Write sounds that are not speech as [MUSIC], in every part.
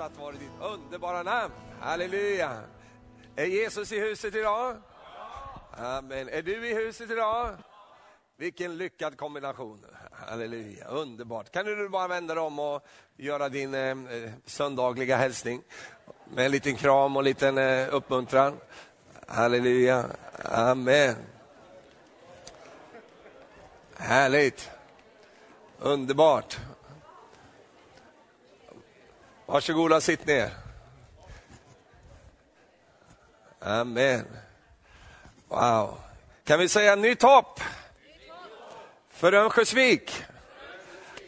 prisat vare ditt underbara namn. Halleluja. Är Jesus i huset idag? Amen. Är du i huset idag? Vilken lyckad kombination. Halleluja, underbart. Kan du bara vända dig om och göra din eh, söndagliga hälsning med en liten kram och en liten eh, uppmuntran. Halleluja, amen. Härligt, underbart. Varsågoda, sitt ner. Amen. Wow. Kan vi säga nytt hopp? För Örnsköldsvik.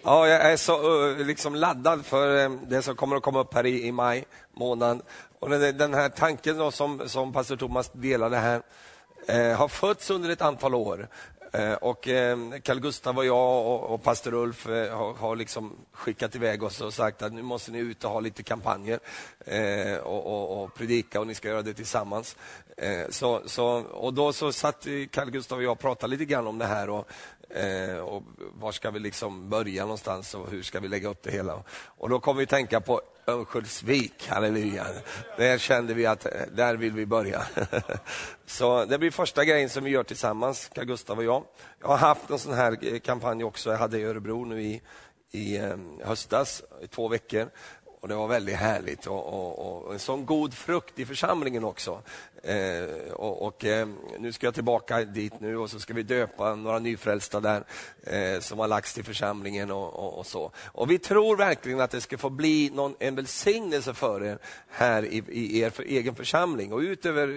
Ja, jag är så liksom laddad för eh, det som kommer att komma upp här i, i maj månad. Och den, den här tanken då, som, som pastor Thomas delade här eh, har fötts under ett antal år. Eh, och eh, Carl Gustav och jag och, pastor Ulf eh, har, liksom skickat iväg oss och sagt att nu måste ni ut och ha lite kampanjer och, och, och, predika och ni ska göra det tillsammans. Så, så, och då så satt Carl Gustav och jag och pratade lite grann om det här och och var ska vi liksom börja någonstans och hur ska vi lägga upp det hela? Och då kom vi tänka på Örnsköldsvik, halleluja. Där kände vi att eh, där vill vi börja. [LAUGHS] Så det blir första grejen som vi gör tillsammans, Carl Gustav och jag. Jag har haft en sån här eh, kampanj också, jag hade i Örebro nu i, i eh, höstas, i två veckor. Och Det var väldigt härligt och, och, och en sån god frukt i församlingen också. Eh, och, och eh, Nu ska jag tillbaka dit nu och så ska vi döpa några nyfrälsta där eh, som har lagts till församlingen och, och, så. Och Vi tror verkligen att det ska få bli någon, en välsignelse för er här i, i er för egen församling och utöver eh,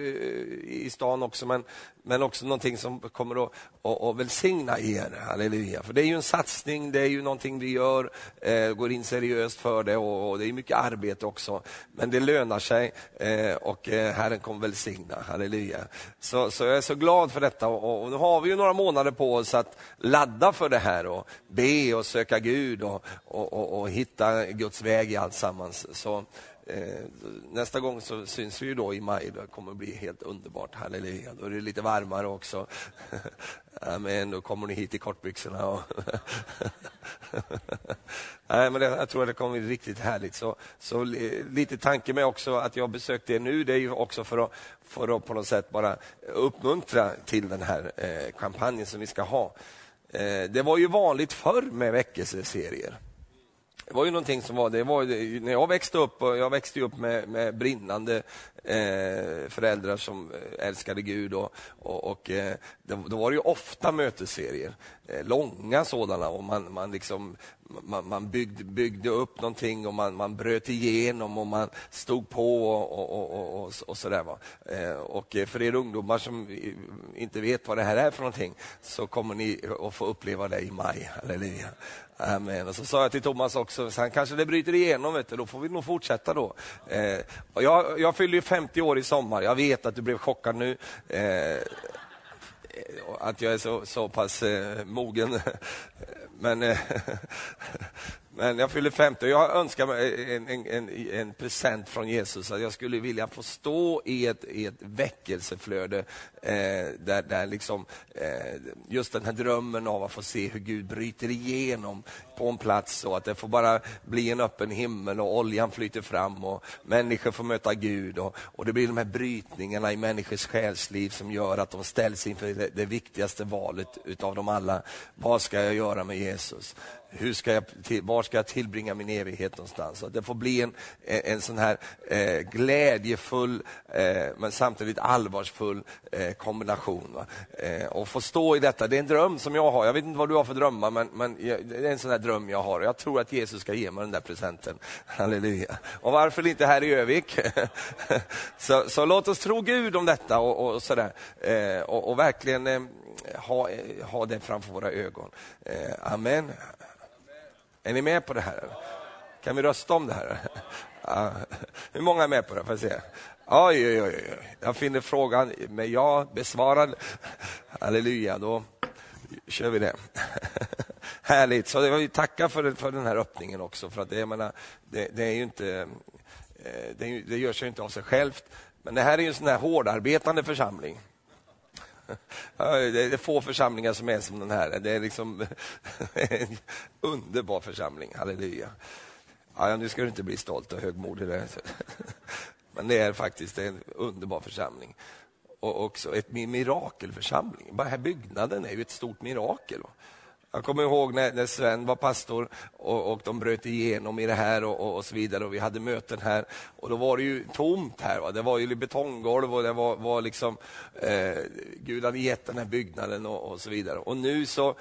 i stan också, men, men också någonting som kommer att, att, att välsigna er. Halleluja. För det är ju en satsning, det är ju någonting vi gör, eh, går in seriöst för det och, och, det är mycket arbete också. Men det lönar sig eh, och eh, Herren kommer välsigna. Halleluja. Så, så jag är så glad för detta och, och nu har vi ju några månader på oss att ladda för det här och be och söka Gud och, och, och hitta Guds väg i allt sammans. Så Eh, nästa gång så syns vi ju då i maj, det kommer att bli helt underbart, halleluja. Då är det lite varmare också. [LAUGHS] Amen, då kommer ni hit i kortbyxorna. Och [LAUGHS] Nej, men det, jag tror att det kommer bli riktigt härligt. Så, så lite tanke med också att jag besökte er nu, det är ju också för att, för att på något sätt bara uppmuntra till den här eh, kampanjen som vi ska ha. Eh, det var ju vanligt förr med väckelseserier. Det var ju någonting som var, det var när jag växte upp, och jag växte upp med, med brinnande eh, föräldrar som eh, älskade Gud och, och, och eh, då var det ju ofta mötesserier, eh, långa sådana och man, man, liksom, man, man byggde, byggde, upp någonting och man, man bröt igenom och man stod på och, och, och, och sådär. Va? Eh, och eh, för er ungdomar som inte vet vad det här är för någonting så kommer ni att få uppleva det i maj. Halleluja. Äh, Amen. Och så sa jag till Thomas också, sen kanske det bryter igenom, vet du, då får vi nog fortsätta då. Eh, jag, jag fyller 50 år i sommar, jag vet att du blev chockad nu. Eh, att jag är så, så pass eh, mogen. [LAUGHS] Men, eh, [LAUGHS] men jag fyller 50 och jag önskar mig en, en, en, en, present från Jesus. Att jag skulle vilja få stå i ett, i ett väckelseflöde eh, där, där liksom, eh, just den här drömmen av att få se hur Gud bryter igenom på en plats och att det får bara bli en öppen himmel och oljan flyter fram och människor får möta Gud. Och, och det blir de här brytningarna i människors själsliv som gör att de ställs inför det, det viktigaste valet utav dem alla. Vad ska jag göra med Jesus? Hur ska jag, var ska jag tillbringa min evighet någonstans? Att det får bli en, en sån här eh, glädjefull eh, men samtidigt allvarsfull eh, kombination. Eh, och få stå i detta, det är en dröm som jag har. Jag vet inte vad du har för drömmar, men, men det är en sån här dröm jag har. Jag tror att Jesus ska ge mig den där presenten. Halleluja. Och varför inte här i Övik? [LAUGHS] så, så, låt oss tro Gud om detta och, och sådär. Eh, och, och, verkligen eh, ha, eh, ha det framför våra ögon. Eh, amen. Är ni med på det här? Kan vi rösta om det här? [LAUGHS] Ja. Hur många är med på det? Får jag se. Oj, oj, oj. Jag finner frågan med ja besvarad. [LAUGHS] Halleluja, då kör vi det. [LAUGHS] Härligt, så jag vill tacka för, för den här öppningen också. För att det, menar, det, det är ju inte, eh, det, det gör sig inte av sig självt. Men det här är ju en sån här hårdarbetande församling. [LAUGHS] Det är få församlingar som är som den här. Det är liksom [LAUGHS] en underbar församling, halleluja. Ja, nu ska du inte bli stolt och högmodig. Där. [LAUGHS] Men det är faktiskt en underbar församling. Och också ett mirakelförsamling. Bara här byggnaden är ju ett stort mirakel. Jag kommer ihåg när, när Sven var pastor och, och, de bröt igenom i det här och, och, och, så vidare och vi hade möten här och då var det ju tomt här. Va? Det var ju betonggolv och det var, var liksom, eh, Gud hade gett den här byggnaden och, och, så vidare. Och nu så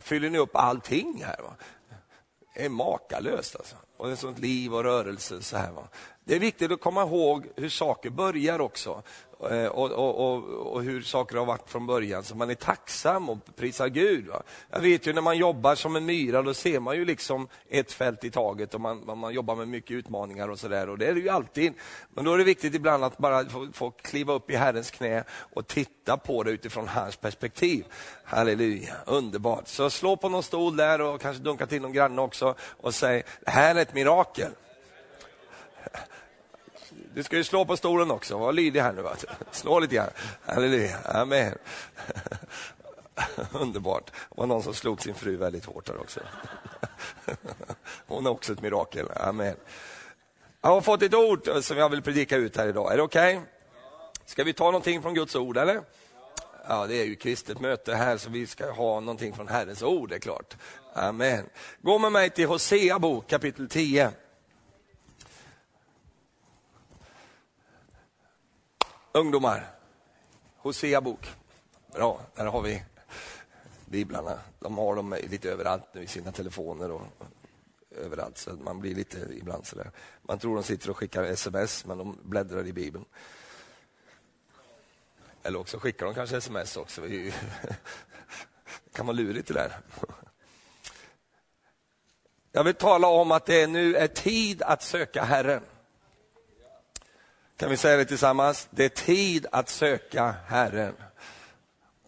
fyller ni upp allting här. Va? Det är makalöst alltså. Och det är sånt liv och rörelse. Så här, va? Det är viktigt att komma ihåg hur saker börjar också. Eh, och, och, och, och, hur saker har varit från början, så man är tacksam och prisar Gud. Va? Jag vet ju när man jobbar som en myra, då ser man ju liksom ett fält i taget och man, man jobbar med mycket utmaningar och sådär. Och det är det ju alltid. Men då är det viktigt ibland att bara få, få kliva upp i Herrens knä och titta på det utifrån hans perspektiv. Halleluja, underbart. Så slå på någon stol där och kanske dunka till någon granne också och säg, det här är ett mirakel. Du ska ju slå på stolen också, var lydig här nu. Va? Slå lite grann. Halleluja, amen. Underbart. Det var någon som slog sin fru väldigt hårt där också. Hon är också ett mirakel, amen. Jag har fått ett ord som jag vill predika ut här idag. Är det okej? Okay? Ska vi ta någonting från Guds ord eller? Ja, det är ju kristet möte här så vi ska ha någonting från Herrens ord, det är klart. Amen. Gå med mig till Hosea bok kapitel 10. Ungdomar, Hosea bok. Bra, där har vi biblarna. De har dem lite överallt nu i sina telefoner och överallt, så man blir lite ibland sådär. Man tror de sitter och skickar sms, men de bläddrar i bibeln. Eller också skickar de kanske sms också. Det [LAUGHS] kan vara lurigt det där. Jag vill tala om att det nu är tid att söka Herren. Kan vi säga det tillsammans? Det är tid att söka Herren.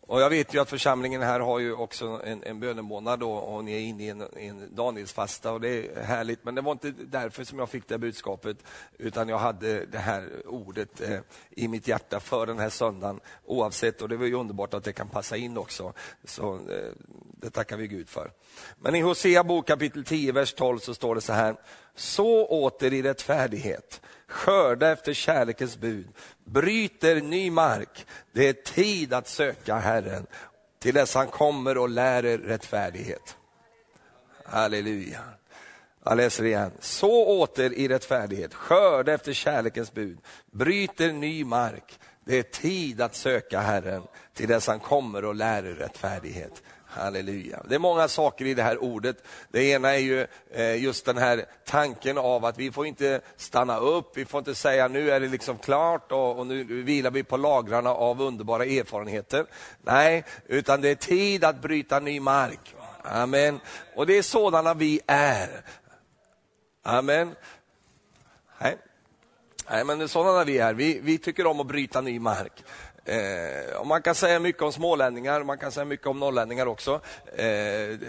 Och jag vet ju att församlingen här har ju också en, en bönemånad då, och ni är inne i en, en Danielsfasta och det är härligt. Men det var inte därför som jag fick det budskapet, utan jag hade det här ordet eh, i mitt hjärta för den här söndagen oavsett. Och det var ju underbart att det kan passa in också. Så eh, det tackar vi Gud för. Men i Hosea bok kapitel 10, vers 12 så står det så här. Så åter i rättfärdighet skörda efter kärlekens bud, bryter ny mark. Det är tid att söka Herren till dess han kommer och lär er rättfärdighet. Halleluja. Jag läser igen. Så åter i rättfärdighet, skörda efter kärlekens bud, bryter ny mark. Det är tid att söka Herren till dess han kommer och lär er rättfärdighet. Halleluja. Det är många saker i det här ordet. Det ena är ju eh, just den här tanken av att vi får inte stanna upp, vi får inte säga nu är det liksom klart och, och nu vilar vi på lagrarna av underbara erfarenheter. Nej, utan det är tid att bryta ny mark. Amen. Och det är sådana vi är. Amen. Nej. Nej, men det är sådana vi är. Vi, vi tycker om att bryta ny mark. Eh, och man kan säga mycket om smålänningar, man kan säga mycket om norrlänningar också. Eh,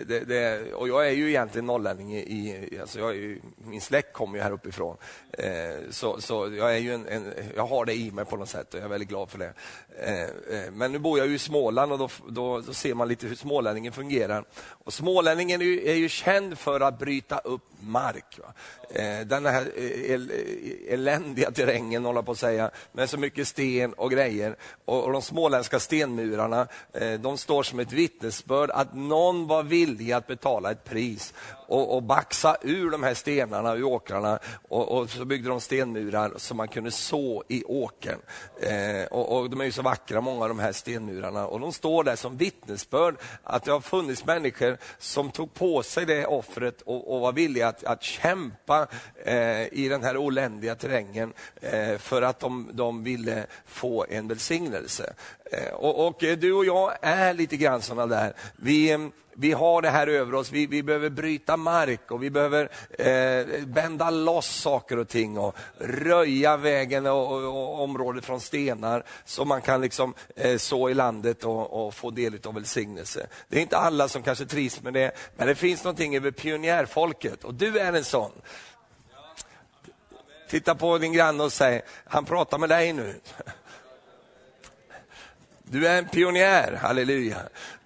det, det, och jag är ju egentligen norrlänning, i, alltså jag ju, min släkt kommer ju här uppifrån. Eh, så, så jag, är ju en, en, jag har det i mig på något sätt och jag är väldigt glad för det. Eh, eh, men nu bor jag ju i Småland och då, då, då, ser man lite hur smålänningen fungerar. Och smålänningen är ju, är ju känd för att bryta upp mark. Va? Eh, den här eh, el, eh, eländiga terrängen, håller på att säga, med så mycket sten och grejer. Och, de småländska stenmurarna, eh, de står som ett vittnesbörd att någon var villig att betala ett pris och, och baxa ur de här stenarna ur åkrarna och, och, så byggde de stenmurar som man kunde så i åkern. Eh, och, och, De är ju så vackra, många av de här stenmurarna. Och De står där som vittnesbörd att det har funnits människor som tog på sig det offret och, och var villiga att, att kämpa eh, i den här oländiga terrängen eh, för att de, de ville få en välsignelse. Eh, och, och, du och jag är lite grann sådana där. Vi, vi har det här över oss, vi, vi behöver bryta mark och vi behöver eh, bända loss saker och ting och röja vägen och, och, och området från stenar så man kan liksom eh, så i landet och, och, få del av välsignelse. Det är inte alla som kanske trivs med det, men det finns någonting över pionjärfolket och du är en sån. Titta på din granne och säg, han pratar med dig nu. Du är en pionjär, halleluja.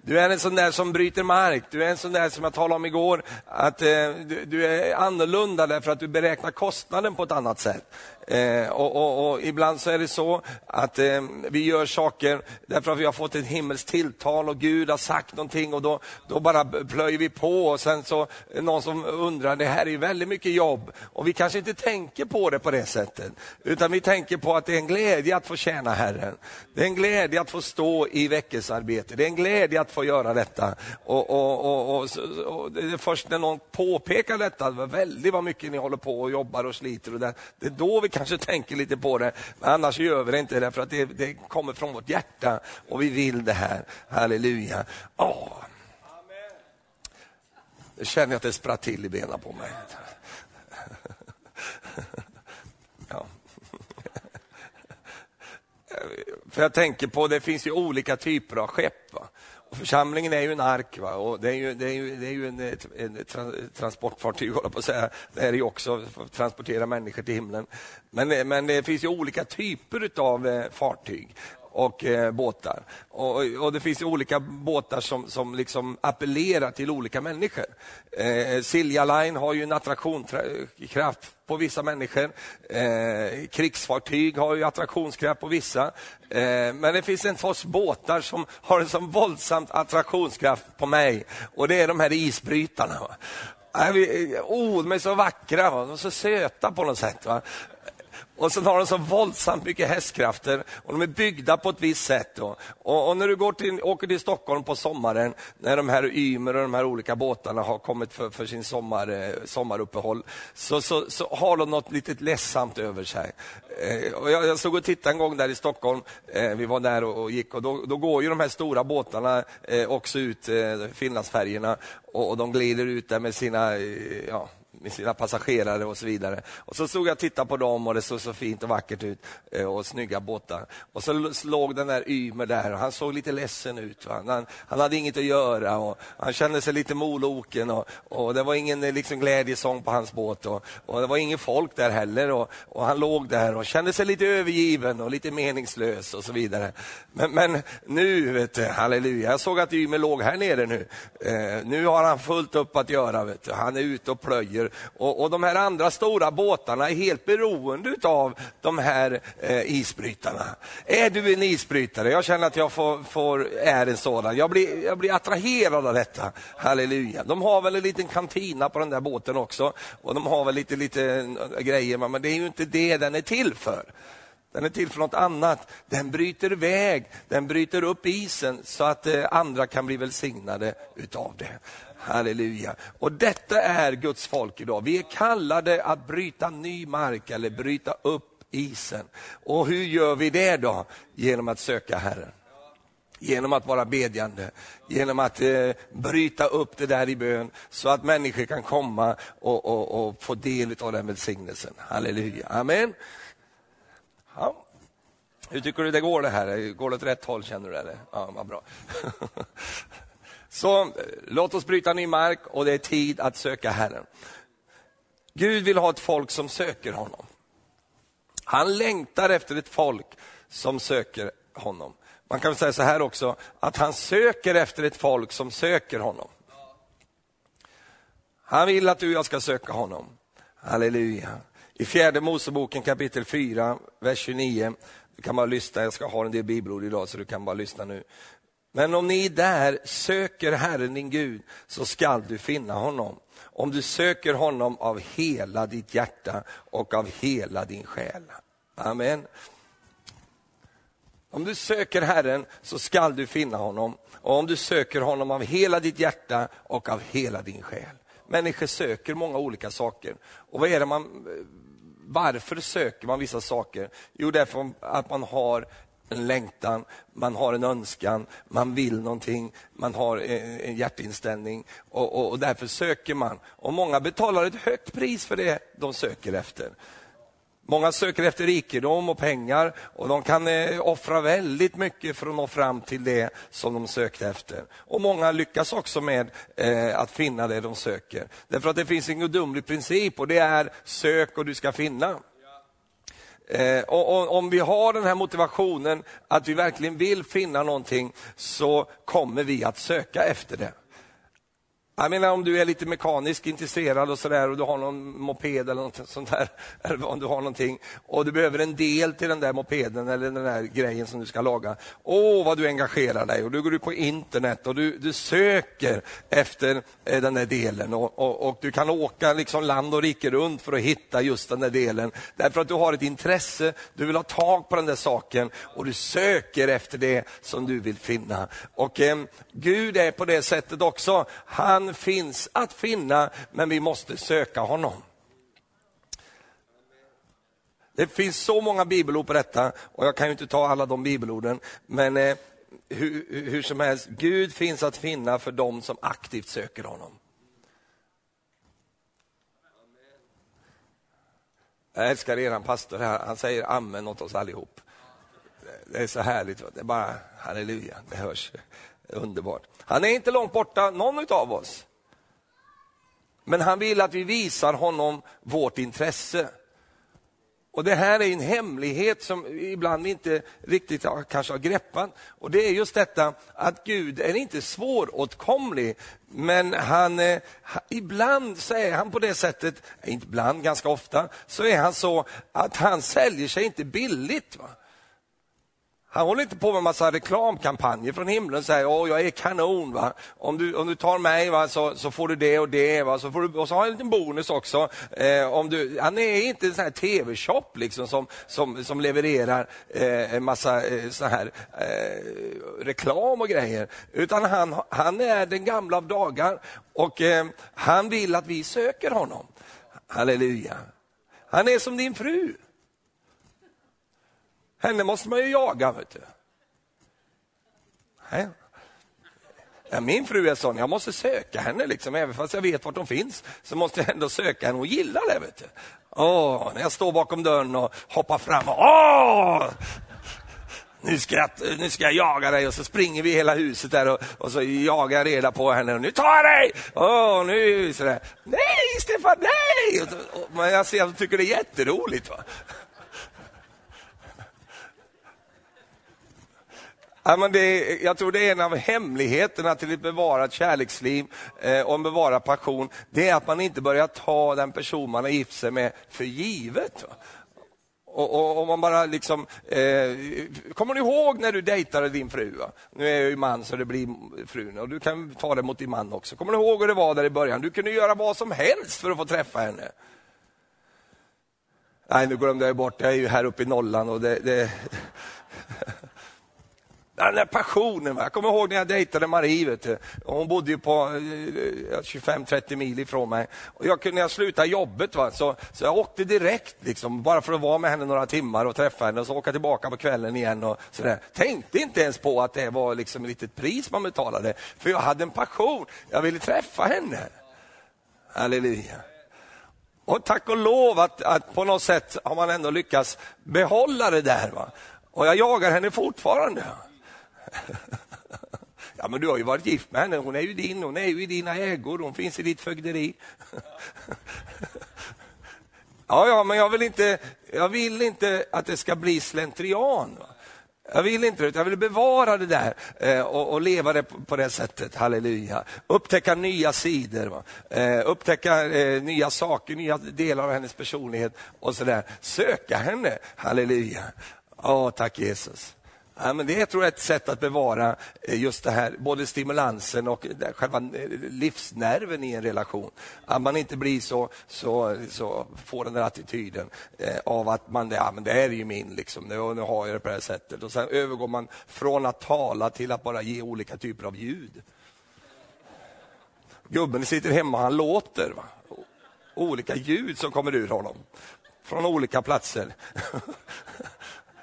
Du är en sån där som bryter mark. Du är en sån där som jag talade om igår, att eh, du, du, är annorlunda därför att du beräknar kostnaden på ett annat sätt. Eh, och, och, och, Ibland så är det så att eh, vi gör saker därför att vi har fått ett himmelskt tilltal och Gud har sagt någonting och då, då bara plöjer vi på och sen så någon som undrar, det här är ju väldigt mycket jobb och vi kanske inte tänker på det på det sättet. Utan vi tänker på att det är en glädje att få tjäna Herren. Det är en glädje att få stå i väckelsearbete. Det är en glädje att få göra detta. Och, och, och, och det är först när någon påpekar detta, väldigt vad mycket ni håller på och jobbar och sliter. Och det, det är då vi kanske tänker lite på det. Men annars gör vi det inte därför att det, det kommer från vårt hjärta och vi vill det här. Halleluja. Oh. Jag känner att det spratt till i benen på mig. [LAUGHS] Ja. [LAUGHS] För jag tänker på, det finns ju olika typer av skepp. Va? Församlingen är ju en ark va? och det är ju, det är ju, det är ju en, en ett transportfartyg, på att säga. det är ju också för att transportera människor till himlen. Men, men det finns ju olika typer av eh, fartyg och eh, båtar. Och, och, Det finns olika båtar som, som liksom appellerar till olika människor. Eh, Silja Line har ju en attraktionskraft på vissa människor. Eh, krigsfartyg har ju attraktionskraft på vissa. Eh, men det finns en sorts båtar som har en sån våldsam attraktionskraft på mig och det är de här isbrytarna. Va? Äh, oh, de är så vackra, va? de är så söta på något sätt. Va? Och sen har de så våldsamt mycket hästkrafter och de är byggda på ett visst sätt. Och, och, när du går till, åker till Stockholm på sommaren, när de här Ymer och de här olika båtarna har kommit för, för sin sommar, eh, sommaruppehåll, så, så, så, har de något litet ledsamt över sig. Eh, och jag, jag såg och tittade en gång där i Stockholm, eh, vi var där och, och gick, och då, då, går ju de här stora båtarna eh, också ut, eh, Finlandsfärjorna, och, och de glider ut där med sina, eh, ja, med sina passagerare och så vidare. Och så stod jag och tittade på dem och det såg så fint och vackert ut eh, och snygga båtar. Och så låg den där Ymer där och han såg lite ledsen ut. Han, han, hade inget att göra och han kände sig lite moloken och, och det var ingen eh, liksom, glädjesång på hans båt och, och det var ingen folk där heller och, och, han låg där och kände sig lite övergiven och lite meningslös och så vidare. Men, men nu, vet du, halleluja, jag såg att Ymer låg här nere nu. Eh, nu har han fullt upp att göra. Vet du. Han är ute och plöjer och, och de här andra stora båtarna är helt beroende av de här eh, isbrytarna. Är du en isbrytare? Jag känner att jag får, får, är en sådan. Jag blir, jag blir attraherad av detta. Halleluja. De har väl en liten kantina på den där båten också och de har väl lite, lite eh, grejer, men det är ju inte det den är till för. Den är till för något annat. Den bryter väg, den bryter upp isen så att eh, andra kan bli välsignade utav det. Halleluja. Och detta är Guds folk idag. Vi är kallade att bryta ny mark eller bryta upp isen. Och hur gör vi det då? Genom att söka Herren. Genom att vara bedjande, genom att eh, bryta upp det där i bön så att människor kan komma och, och, och få del av den välsignelsen. Halleluja. Amen. Ja. Hur tycker du det går det här? Går det åt rätt håll känner du eller? Ja, vad bra. [LAUGHS] Så eh, låt oss bryta ny mark och det är tid att söka Herren. Gud vill ha ett folk som söker honom. Han längtar efter ett folk som söker honom. Man kan säga så här också, att han söker efter ett folk som söker honom. Han vill att du och jag ska söka honom. Halleluja. I fjärde Moseboken kapitel 4, vers 29, du kan bara lyssna, jag ska ha en del bibelord idag så du kan bara lyssna nu. Men om ni där söker Herren din Gud så skall du finna honom. Om du söker honom av hela ditt hjärta och av hela din själ. Amen. Om du söker Herren så skall du finna honom. Och om du söker honom av hela ditt hjärta och av hela din själ. Människor söker många olika saker. Och vad är det man, varför söker man vissa saker? Jo, därför att man har en längtan, man har en önskan, man vill någonting, man har eh, en hjärtinställning och, och, och därför söker man. Och Många betalar ett högt pris för det de söker efter. Många söker efter rikedom och pengar och de kan eh, offra väldigt mycket för att nå fram till det som de sökte efter. Och Många lyckas också med eh, att finna det de söker. Därför att det finns en gudomlig princip och det är sök och du ska finna. Eh, och, och, om vi har den här motivationen att vi verkligen vill finna någonting så kommer vi att söka efter det. Jag menar om du är lite mekaniskt intresserad och sådär och du har någon moped eller något sånt där, [LAUGHS] eller om du har någonting och du behöver en del till den där mopeden eller den där grejen som du ska laga. Åh, vad du engagerar dig och du går ut på internet och du, du söker efter eh, den där delen och, och, och, du kan åka liksom land och rike runt för att hitta just den där delen. Därför att du har ett intresse, du vill ha tag på den där saken och du söker efter det som du vill finna. Och eh, Gud är på det sättet också. Han finns att finna, men vi måste söka honom. Det finns så många bibelord på detta och jag kan ju inte ta alla de bibelorden. Men eh, hur, hur, som helst, Gud finns att finna för dem som aktivt söker honom. Jag älskar eran pastor här, han säger amen åt oss allihop. Det är så härligt, det är bara halleluja, det hörs underbart. Han är inte långt borta, någon av oss. Men han vill att vi visar honom vårt intresse. Och Det här är en hemlighet som ibland vi inte riktigt har, kanske har greppat. Och Det är just detta att Gud är inte svåråtkomlig, men han, eh, ibland så är han på det sättet, inte ibland, ganska ofta, så är han så att han säljer sig inte billigt. Va? Han håller inte på med massa reklamkampanjer från himlen och säger åh jag är kanon, va? Om, du, om du tar mig va, så, så får du det och det. Va? Så får du, och så har han en liten bonus också. Eh, om du, han är inte en sån här tv-shop liksom, som, som, som levererar eh, en massa eh, sån här, eh, reklam och grejer. Utan han, han är den gamla av dagar och eh, han vill att vi söker honom. Halleluja. Han är som din fru. Henne måste man ju jaga. Vet du. Ja, min fru är sån, jag måste söka henne, liksom. även fast jag vet var hon finns. Så måste jag ändå söka henne, hon gillar det. Vet du. Åh, när jag står bakom dörren och hoppar fram. Och, åh! Nu ska, jag, nu ska jag jaga dig och så springer vi hela huset där och, och så jagar jag reda på henne. Och nu tar jag dig! Åh, nu så där. Nej, Stefan, nej! Och, och, men jag ser att hon tycker det är jätteroligt. Va? Ja, men det, jag tror det är en av hemligheterna till ett bevarat kärleksliv eh, och en bevarad passion. Det är att man inte börjar ta den person man har gift sig med för givet. Och, och, och, man bara liksom, eh, kommer du ihåg när du dejtade din fru? Va? Nu är jag ju man så det blir frun och du kan ta det mot din man också. Kommer du ihåg hur det var där i början? Du kunde göra vad som helst för att få träffa henne. Nej, nu glömde jag bort. Jag är ju här uppe i nollan och det, det [LAUGHS] den där passionen. Jag kommer ihåg när jag dejtade Marie. Vet du. Hon bodde ju på eh, eh, 25-30 mil ifrån mig. Och jag, när jag slutade jobbet va, så, så jag åkte direkt, liksom, bara för att vara med henne några timmar och träffa henne och så åka tillbaka på kvällen igen. Och så där. Tänkte inte ens på att det var liksom ett litet pris man betalade. För jag hade en passion. Jag ville träffa henne. Halleluja. Och tack och lov att, att på något sätt har man ändå lyckats behålla det där. Va? Och jag jagar henne fortfarande. [LAUGHS] Ja, men du har ju varit gift med henne, hon är ju din, hon är ju i dina ägor, hon finns i ditt fögderi. [LAUGHS] Ja, ja, men jag vill inte, jag vill inte att det ska bli slentrian. Jag vill inte det, jag vill bevara det där eh, och, och, leva det på, på, det sättet, halleluja. Upptäcka nya sidor, eh, upptäcka eh, nya saker, nya delar av hennes personlighet och sådär. Söka henne, halleluja. Åh, tack Jesus. Ja, men det tror jag är ett sätt att bevara eh, just det här, både stimulansen och eh, själva eh, livsnerven i en relation. Att man inte blir så, så, så får den där attityden av att man, ja men det här är ju min, liksom, nu, nu har jag det på det här sättet. Och sen övergår man från att tala till att bara ge olika typer av ljud. Gubben sitter hemma och han låter. Va? Olika ljud som kommer ur honom från olika platser. [LAUGHS]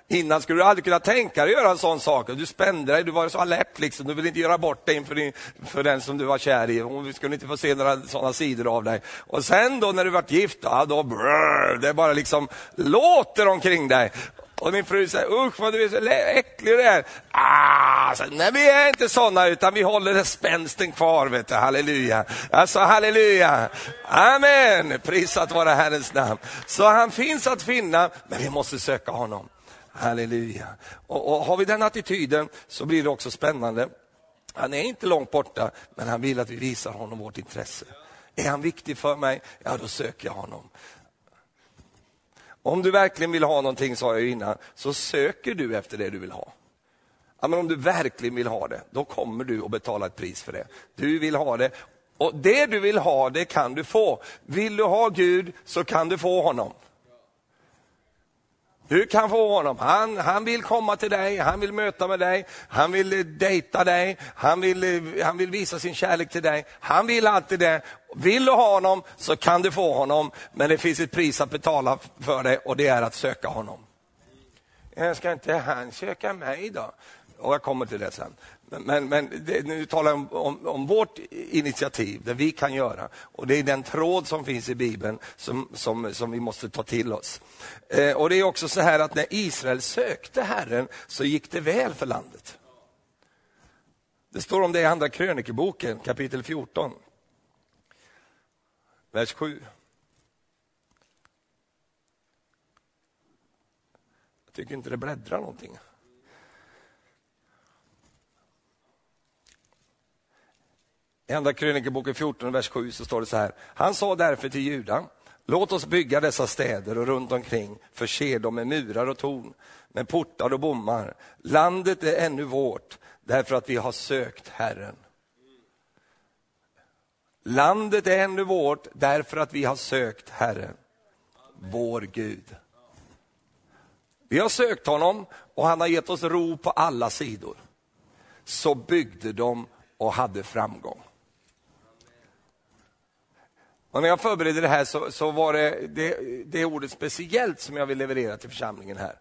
Innan skulle du aldrig kunna tänka dig att göra en sån sak. Du spände dig, du var så alert, liksom. du ville inte göra bort dig inför din, för den som du var kär i. Hon skulle inte få se några sådana sidor av dig. Och sen då när du vart gift, ja, då brrr, det bara liksom låter omkring dig. Och min fru säger, usch vad du är så äcklig du är. Ah, nej, vi är inte sådana utan vi håller spänsten kvar. Vet du. Halleluja. Alltså halleluja. Amen. Prisat vara Herrens namn. Så han finns att finna, men vi måste söka honom. Halleluja. Och, och har vi den attityden så blir det också spännande. Han är inte långt borta, men han vill att vi visar honom vårt intresse. Är han viktig för mig, ja då söker jag honom. Om du verkligen vill ha någonting, sa jag innan, så söker du efter det du vill ha. Ja, men om du verkligen vill ha det, då kommer du att betala ett pris för det. Du vill ha det och det du vill ha, det kan du få. Vill du ha Gud så kan du få honom. Du kan få honom. Han, han vill komma till dig, han vill möta med dig, han vill eh, dejta dig, han vill, eh, han vill visa sin kärlek till dig. Han vill alltid det. Vill du ha honom så kan du få honom, men det finns ett pris att betala för det och det är att söka honom. Jag ska inte han söka mig då? Och jag kommer till det sen. Men, men det, nu talar jag om, om, om, vårt initiativ, det vi kan göra. Och Det är den tråd som finns i Bibeln som, som, som vi måste ta till oss. Eh, och Det är också så här att när Israel sökte Herren så gick det väl för landet. Det står om det i Andra krönikeboken kapitel 14, vers 7. Jag tycker inte det bläddrar någonting. I Andra krönikeboken 14, vers 7 så står det så här. Han sa därför till Juda, låt oss bygga dessa städer och runt omkring förse dem med murar och torn, med portar och bommar. Landet är ännu vårt därför att vi har sökt Herren. Landet är ännu vårt därför att vi har sökt Herren, vår Gud. Vi har sökt honom och han har gett oss ro på alla sidor. Så byggde de och hade framgång. Och när jag förberedde det här så, så var det, det det ordet speciellt som jag vill leverera till församlingen här.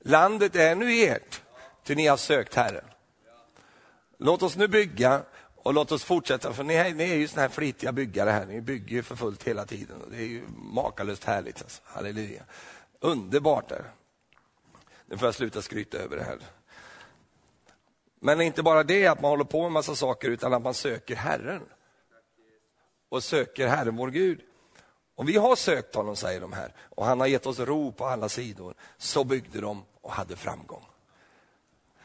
Landet är nu ert, till ni har sökt Herren. Låt oss nu bygga och låt oss fortsätta, för ni är, ni är ju såna här flitiga byggare här. Ni bygger ju för fullt hela tiden. och Det är ju makalöst härligt. Alltså. Halleluja. Underbart. är Nu får jag sluta skryta över det här. Men inte bara det att man håller på med massa saker, utan att man söker Herren och söker Herren vår Gud. Om vi har sökt honom, säger de här, och han har gett oss ro på alla sidor. Så byggde de och hade framgång.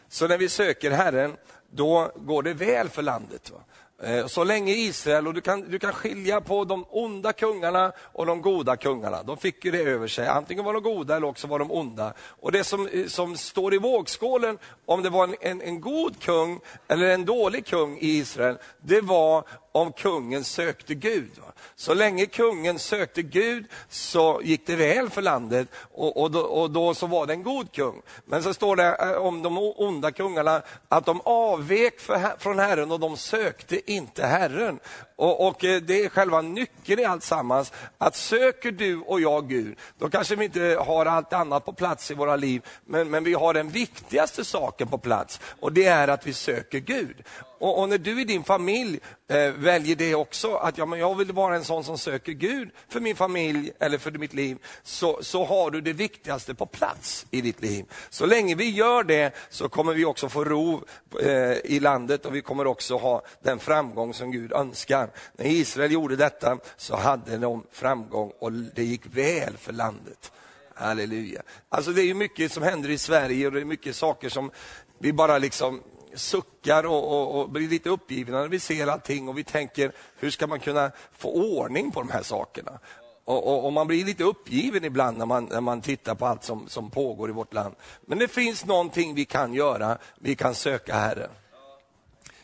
Så när vi söker Herren, då går det väl för landet. Va? Eh, så länge Israel, och du kan, du kan skilja på de onda kungarna och de goda kungarna. De fick ju det över sig, antingen var de goda eller också var de onda. Och det som, eh, som står i vågskålen, om det var en, en, en god kung eller en dålig kung i Israel, det var om kungen sökte Gud. Så länge kungen sökte Gud så gick det väl för landet och, och, då, och då så var det en god kung. Men så står det eh, om de onda kungarna att de avvek för, från Herren och de sökte inte Herren. Och, och, eh, Det är själva nyckeln i alltsammans. Att söker du och jag Gud, då kanske vi inte har allt annat på plats i våra liv, men, men vi har den viktigaste saken på plats och det är att vi söker Gud. Och, och, när du i din familj eh, väljer det också, att ja, men jag vill vara en sån som söker Gud för min familj eller för mitt liv, så, så har du det viktigaste på plats i ditt liv. Så länge vi gör det så kommer vi också få ro eh, i landet och vi kommer också ha den framgång som Gud önskar. När Israel gjorde detta så hade de framgång och det gick väl för landet. Halleluja. Alltså det är mycket som händer i Sverige och det är mycket saker som vi bara liksom suckar och, och, och, blir lite uppgivna när vi ser allting och vi tänker, hur ska man kunna få ordning på de här sakerna? Och, och, och, man blir lite uppgiven ibland när man, när man tittar på allt som, som pågår i vårt land. Men det finns någonting vi kan göra, vi kan söka Herren.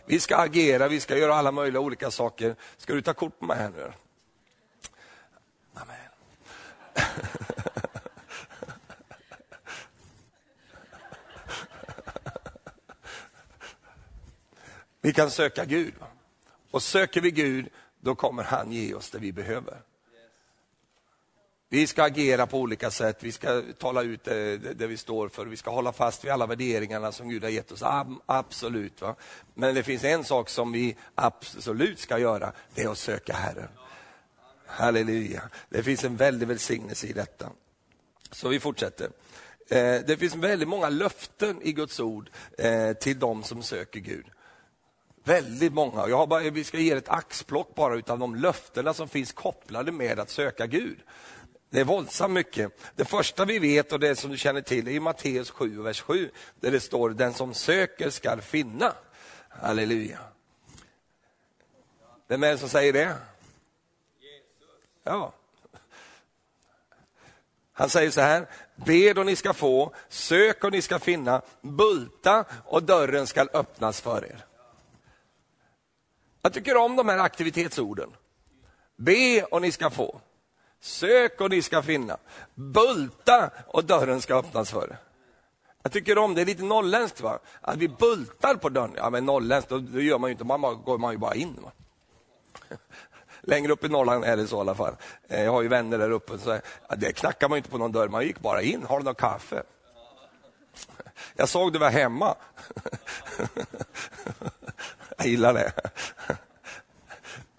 Vi ska agera, vi ska göra alla möjliga olika saker. Ska du ta kort på mig här nu? Amen. [LAUGHS] Vi kan söka Gud. Och söker vi Gud, då kommer han ge oss det vi behöver. Vi ska agera på olika sätt, vi ska tala ut det, det, vi står för, vi ska hålla fast vid alla värderingarna som Gud har gett oss. Absolut. Va? Men det finns en sak som vi absolut ska göra, det är att söka Herren. Halleluja. Det finns en väldig välsignelse i detta. Så vi fortsätter. Eh, det finns väldigt många löften i Guds ord eh, till de som söker Gud. Väldigt många. Jag har bara, vi ska ge ett axplock bara utav de löftena som finns kopplade med att söka Gud. Det är våldsamt mycket. Det första vi vet och det som du känner till är Matteus 7, vers 7, där det står den som söker skall finna. Halleluja. Vem är det som säger det? Ja. Han säger så här, bed och ni ska få, sök och ni ska finna, bulta och dörren ska öppnas för er. Jag tycker om de här aktivitetsorden. Be och ni ska få. Sök och ni ska finna. Bulta och dörren ska öppnas för er. Jag tycker om det, är lite norrländskt. va? Att vi bultar på dörren. Ja men norrländskt, då, då gör man ju inte, man går man ju bara in. Va? [LAUGHS] Längre upp i Norrland är det så i alla fall. Eh, jag har ju vänner där uppe. Så, ja, det knackar man ju inte på någon dörr, man gick bara in. Har du något kaffe? Jag såg du var hemma. Jag gillar det.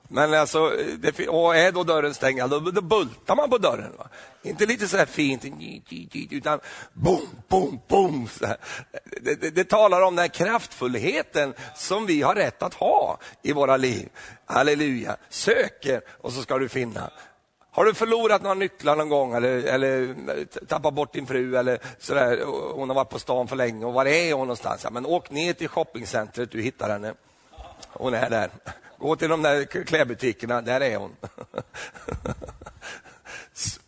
Men alltså, det, och är då dörren stängd, då, då bultar man på dörren. Va? Inte lite så här fint, utan boom, boom, boom. Det, det, det, talar om den här kraftfullheten som vi har rätt att ha i våra liv. Halleluja. Söker och så ska du finna. Har du förlorat några nycklar någon gång eller, eller tappat bort din fru eller sådär, hon har varit på stan för länge och var är hon någonstans? Ja, men åk ner till shoppingcentret, du hittar henne. Hon är där. Gå till de där klädbutikerna, där är hon. [LAUGHS]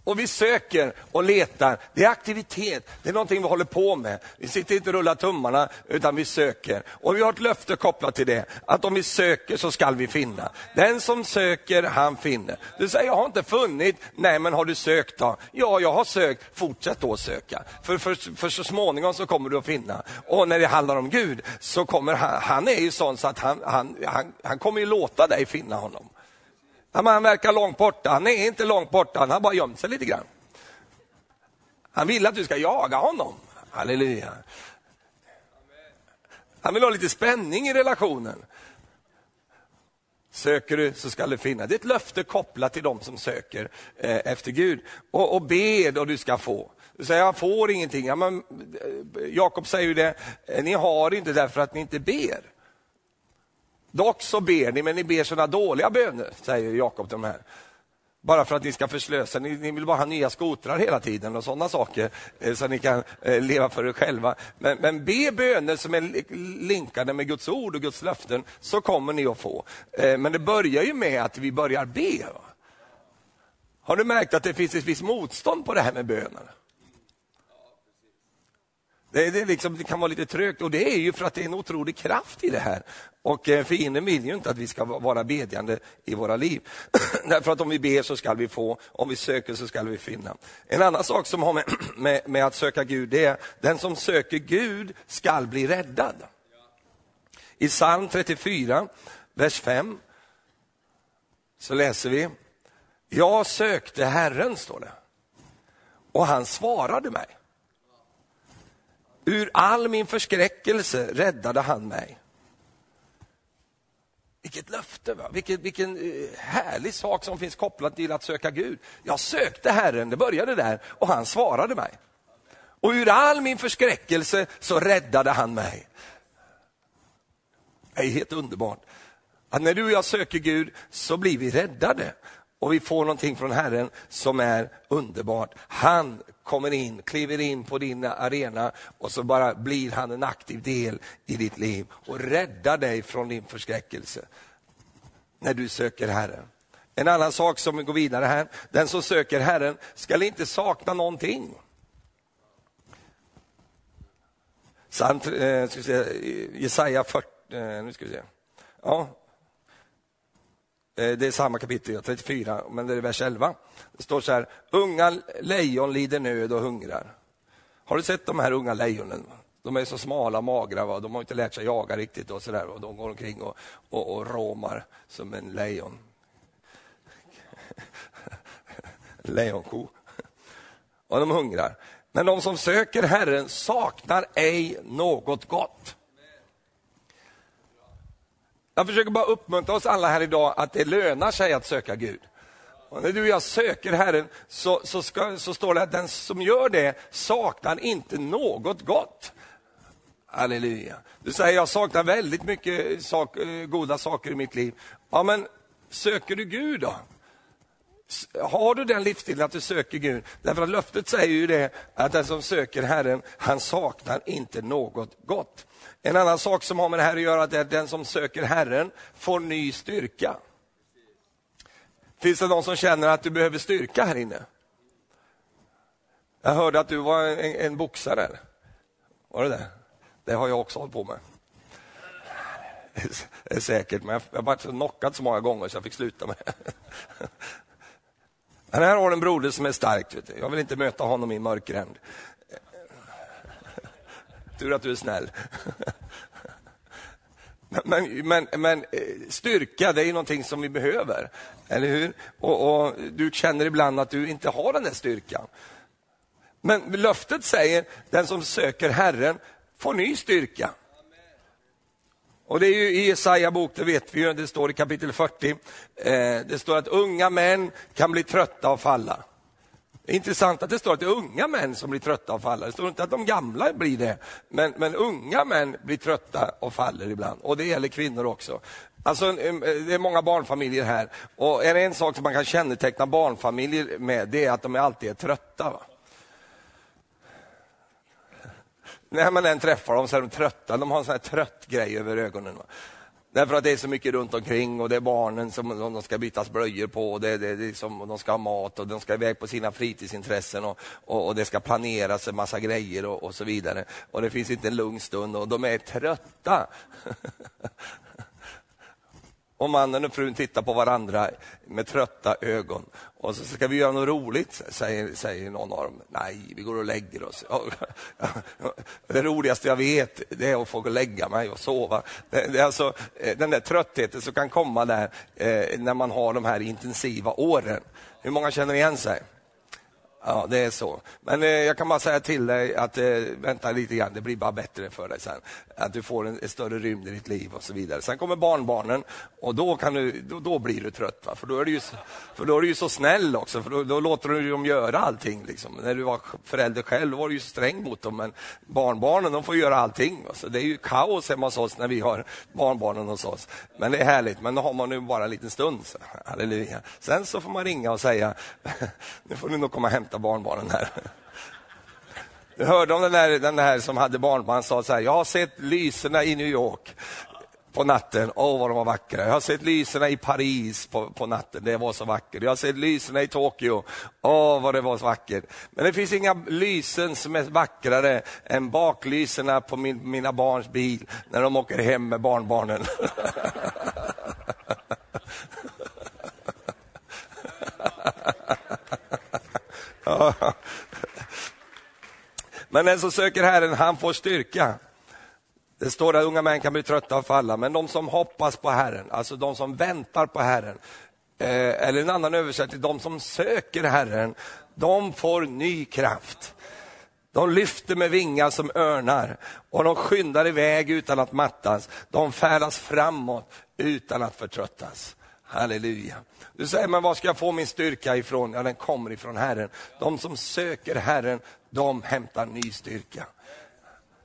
Och vi söker och letar. Det är aktivitet, det är någonting vi håller på med. Vi sitter inte och rullar tummarna, utan vi söker. Och vi har ett löfte kopplat till det, att om vi söker så skall vi finna. Den som söker, han finner. Du säger, jag har inte funnit. Nej, men har du sökt då? Ja, jag har sökt. Fortsätt då söka. För, för, för så småningom så kommer du att finna. Och när det handlar om Gud, så kommer han, han är ju sån så att han, han, han, han kommer ju låta dig finna honom. Han verkar långt borta, han är inte långt borta, han har bara gömt sig lite grann. Han vill att du ska jaga honom. Halleluja. Han vill ha lite spänning i relationen. Söker du så ska du finna. Det är ett löfte kopplat till de som söker eh, efter Gud. Och, och bed och du ska få. Du säger, jag får ingenting. Ja, men, eh, Jakob säger ju det, eh, ni har inte därför att ni inte ber. Dock så ber ni, men ni ber sådana dåliga böner, säger Jakob de här. Bara för att ni ska förslösa, ni, ni vill bara ha nya skotrar hela tiden och sådana saker, så så ni kan eh, leva för er själva. Men, men be böner som är linkade med Guds ord och Guds löften, så kommer ni att få. Eh, men det börjar ju med att vi börjar be. Har du märkt att det finns ett visst motstånd på det här med böner? Det, det, liksom, det, kan vara lite trögt och det är ju för att det är en otrolig kraft i det här. Och eh, fienden vill ju inte att vi ska vara bedjande i våra liv. [CLEARS THROAT] Därför att om vi ber så ska vi få, om vi söker så ska vi finna. En annan sak som har med, [CLEARS THROAT] med, med att söka Gud, det är den som söker Gud skall bli räddad. I psalm 34, vers 5, så läser vi, jag sökte Herren, står det, och han svarade mig. Ur all min förskräckelse räddade han mig. Vilket löfte, va? Vilket, vilken eh, härlig sak som finns kopplat till att söka Gud. Jag sökte Herren, det började där, och han svarade mig. Och ur all min förskräckelse så räddade han mig. Det är helt underbart. Att när du och jag söker Gud så blir vi räddade och vi får någonting från Herren som är underbart. Han kommer in, kliver in på din arena och så bara blir han en aktiv del i ditt liv och räddar dig från din förskräckelse när du söker Herren. En annan sak som går vidare här, den som söker Herren skall inte sakna någonting. Eh, Jesaja 40, eh, nu ska vi se. Ja, Eh, det är samma kapitel, 34, men det är vers 11. Det står så här, unga lejon lider nöd och hungrar. Har du sett de här unga lejonen? De är så smala och magra, va? de har inte lärt sig jaga riktigt och så där, och de går omkring och, och, och råmar som en lejon. [LAUGHS] Lejonko. Och de hungrar. Men de som söker Herren saknar ej något gott. Jag försöker bara uppmuntra oss alla här idag att det lönar sig att söka Gud. Och när du och jag söker Herren så, så, ska, så står det att den som gör det saknar inte något gott. Halleluja. Du säger jag saknar väldigt mycket sak, eh, goda saker i mitt liv. Ja, men söker du Gud då? Har du den livsstilen att du söker Gud? Därför att löftet säger ju det att den som söker Herren, han saknar inte något gott. En annan sak som har med det här att göra är att den som söker Herren får ny styrka. Finns det någon som känner att du behöver styrka här inne? Jag hörde att du var en, en boxare. Var det det? Det har jag också hållit på med. Det är säkert, men jag har varit knockad så många gånger så jag fick sluta med det. Men här har du en broder som är stark. Jag vill inte möta honom i mörkgränd. Tur att du är snäll. Men, men, men, eh, styrka, det är någonting som vi behöver, eller hur? Och, och, Du känner ibland att du inte har den där styrkan. Men löftet säger, den som söker Herren får ny styrka. Och det är ju i Jesaja bok, det vet vi ju, det står i kapitel 40. Eh, det står att unga män kan bli trötta och falla. Det är intressant att det står att det är unga män som blir trötta och faller. Det står inte att de gamla blir det, men, men unga män blir trötta och faller ibland. Och det gäller kvinnor också. Alltså, det är många barnfamiljer här. Och är det en sak som man kan känneteckna barnfamiljer med, det är att de alltid är trötta. Va? När man än träffar dem så är de trötta, de har en sån här trött grej över ögonen. Va? Därför att det är så mycket runt omkring och det är barnen som de ska bytas blöjor på och det, det, det som, de ska ha mat och de ska iväg på sina fritidsintressen och, och, och det ska planeras en massa grejer och, och, så vidare. Och det finns inte en lugn stund och de är trötta. [LAUGHS] Och mannen och frun tittar på varandra med trötta ögon. Och så ska vi göra något roligt, säger, säger någon av dem. Nej, vi går och lägger oss. [LAUGHS] Det roligaste jag vet det är att få gå och lägga mig och sova. Det är alltså eh, den där tröttheten som kan komma där eh, när man har de här intensiva åren. Hur många känner igen sig? Ja, det är så. Men eh, jag kan bara säga till dig att eh, vänta lite grann, det blir bara bättre för dig sen. Att du får en, en större rymd i ditt liv och så vidare. Sen kommer barnbarnen och då, kan du, då, då blir du trött. Va? För, då är du ju, för då är du ju så snäll också, för då, då låter du dem göra allting. Liksom. När du var förälder själv var du ju sträng mot dem, men barnbarnen de får göra allting. Va? Så det är ju kaos hemma hos oss när vi har barnbarnen hos oss. Men det är härligt, men då har man nu bara en liten stund. Så. Halleluja. Sen så får man ringa och säga, [LAUGHS] nu får du nog komma och hämta barnbarnen här. Du hörde om den här den här som hade barnbarn, sa så här, jag har sett lyserna i New York på natten, åh oh, vad de var vackra. Jag har sett lyserna i Paris på, på natten, det var så vackert. Jag har sett lyserna i Tokyo, åh oh, vad det var så vackert. Men det finns inga lysen som är vackrare än baklyserna på min, mina barns bil när de åker hem med barnbarnen. [LAUGHS] Men den som söker Herren, han får styrka. Det står att unga män kan bli trötta och falla, men de som hoppas på Herren, alltså de som väntar på Herren, eh, eller en annan översättning, de som söker Herren, de får ny kraft. De lyfter med vingar som örnar och de skyndar iväg utan att mattas. De färdas framåt utan att förtröttas. Halleluja. Du säger, men var ska jag få min styrka ifrån? Ja, den kommer ifrån Herren. De som söker Herren, de hämtar ny styrka.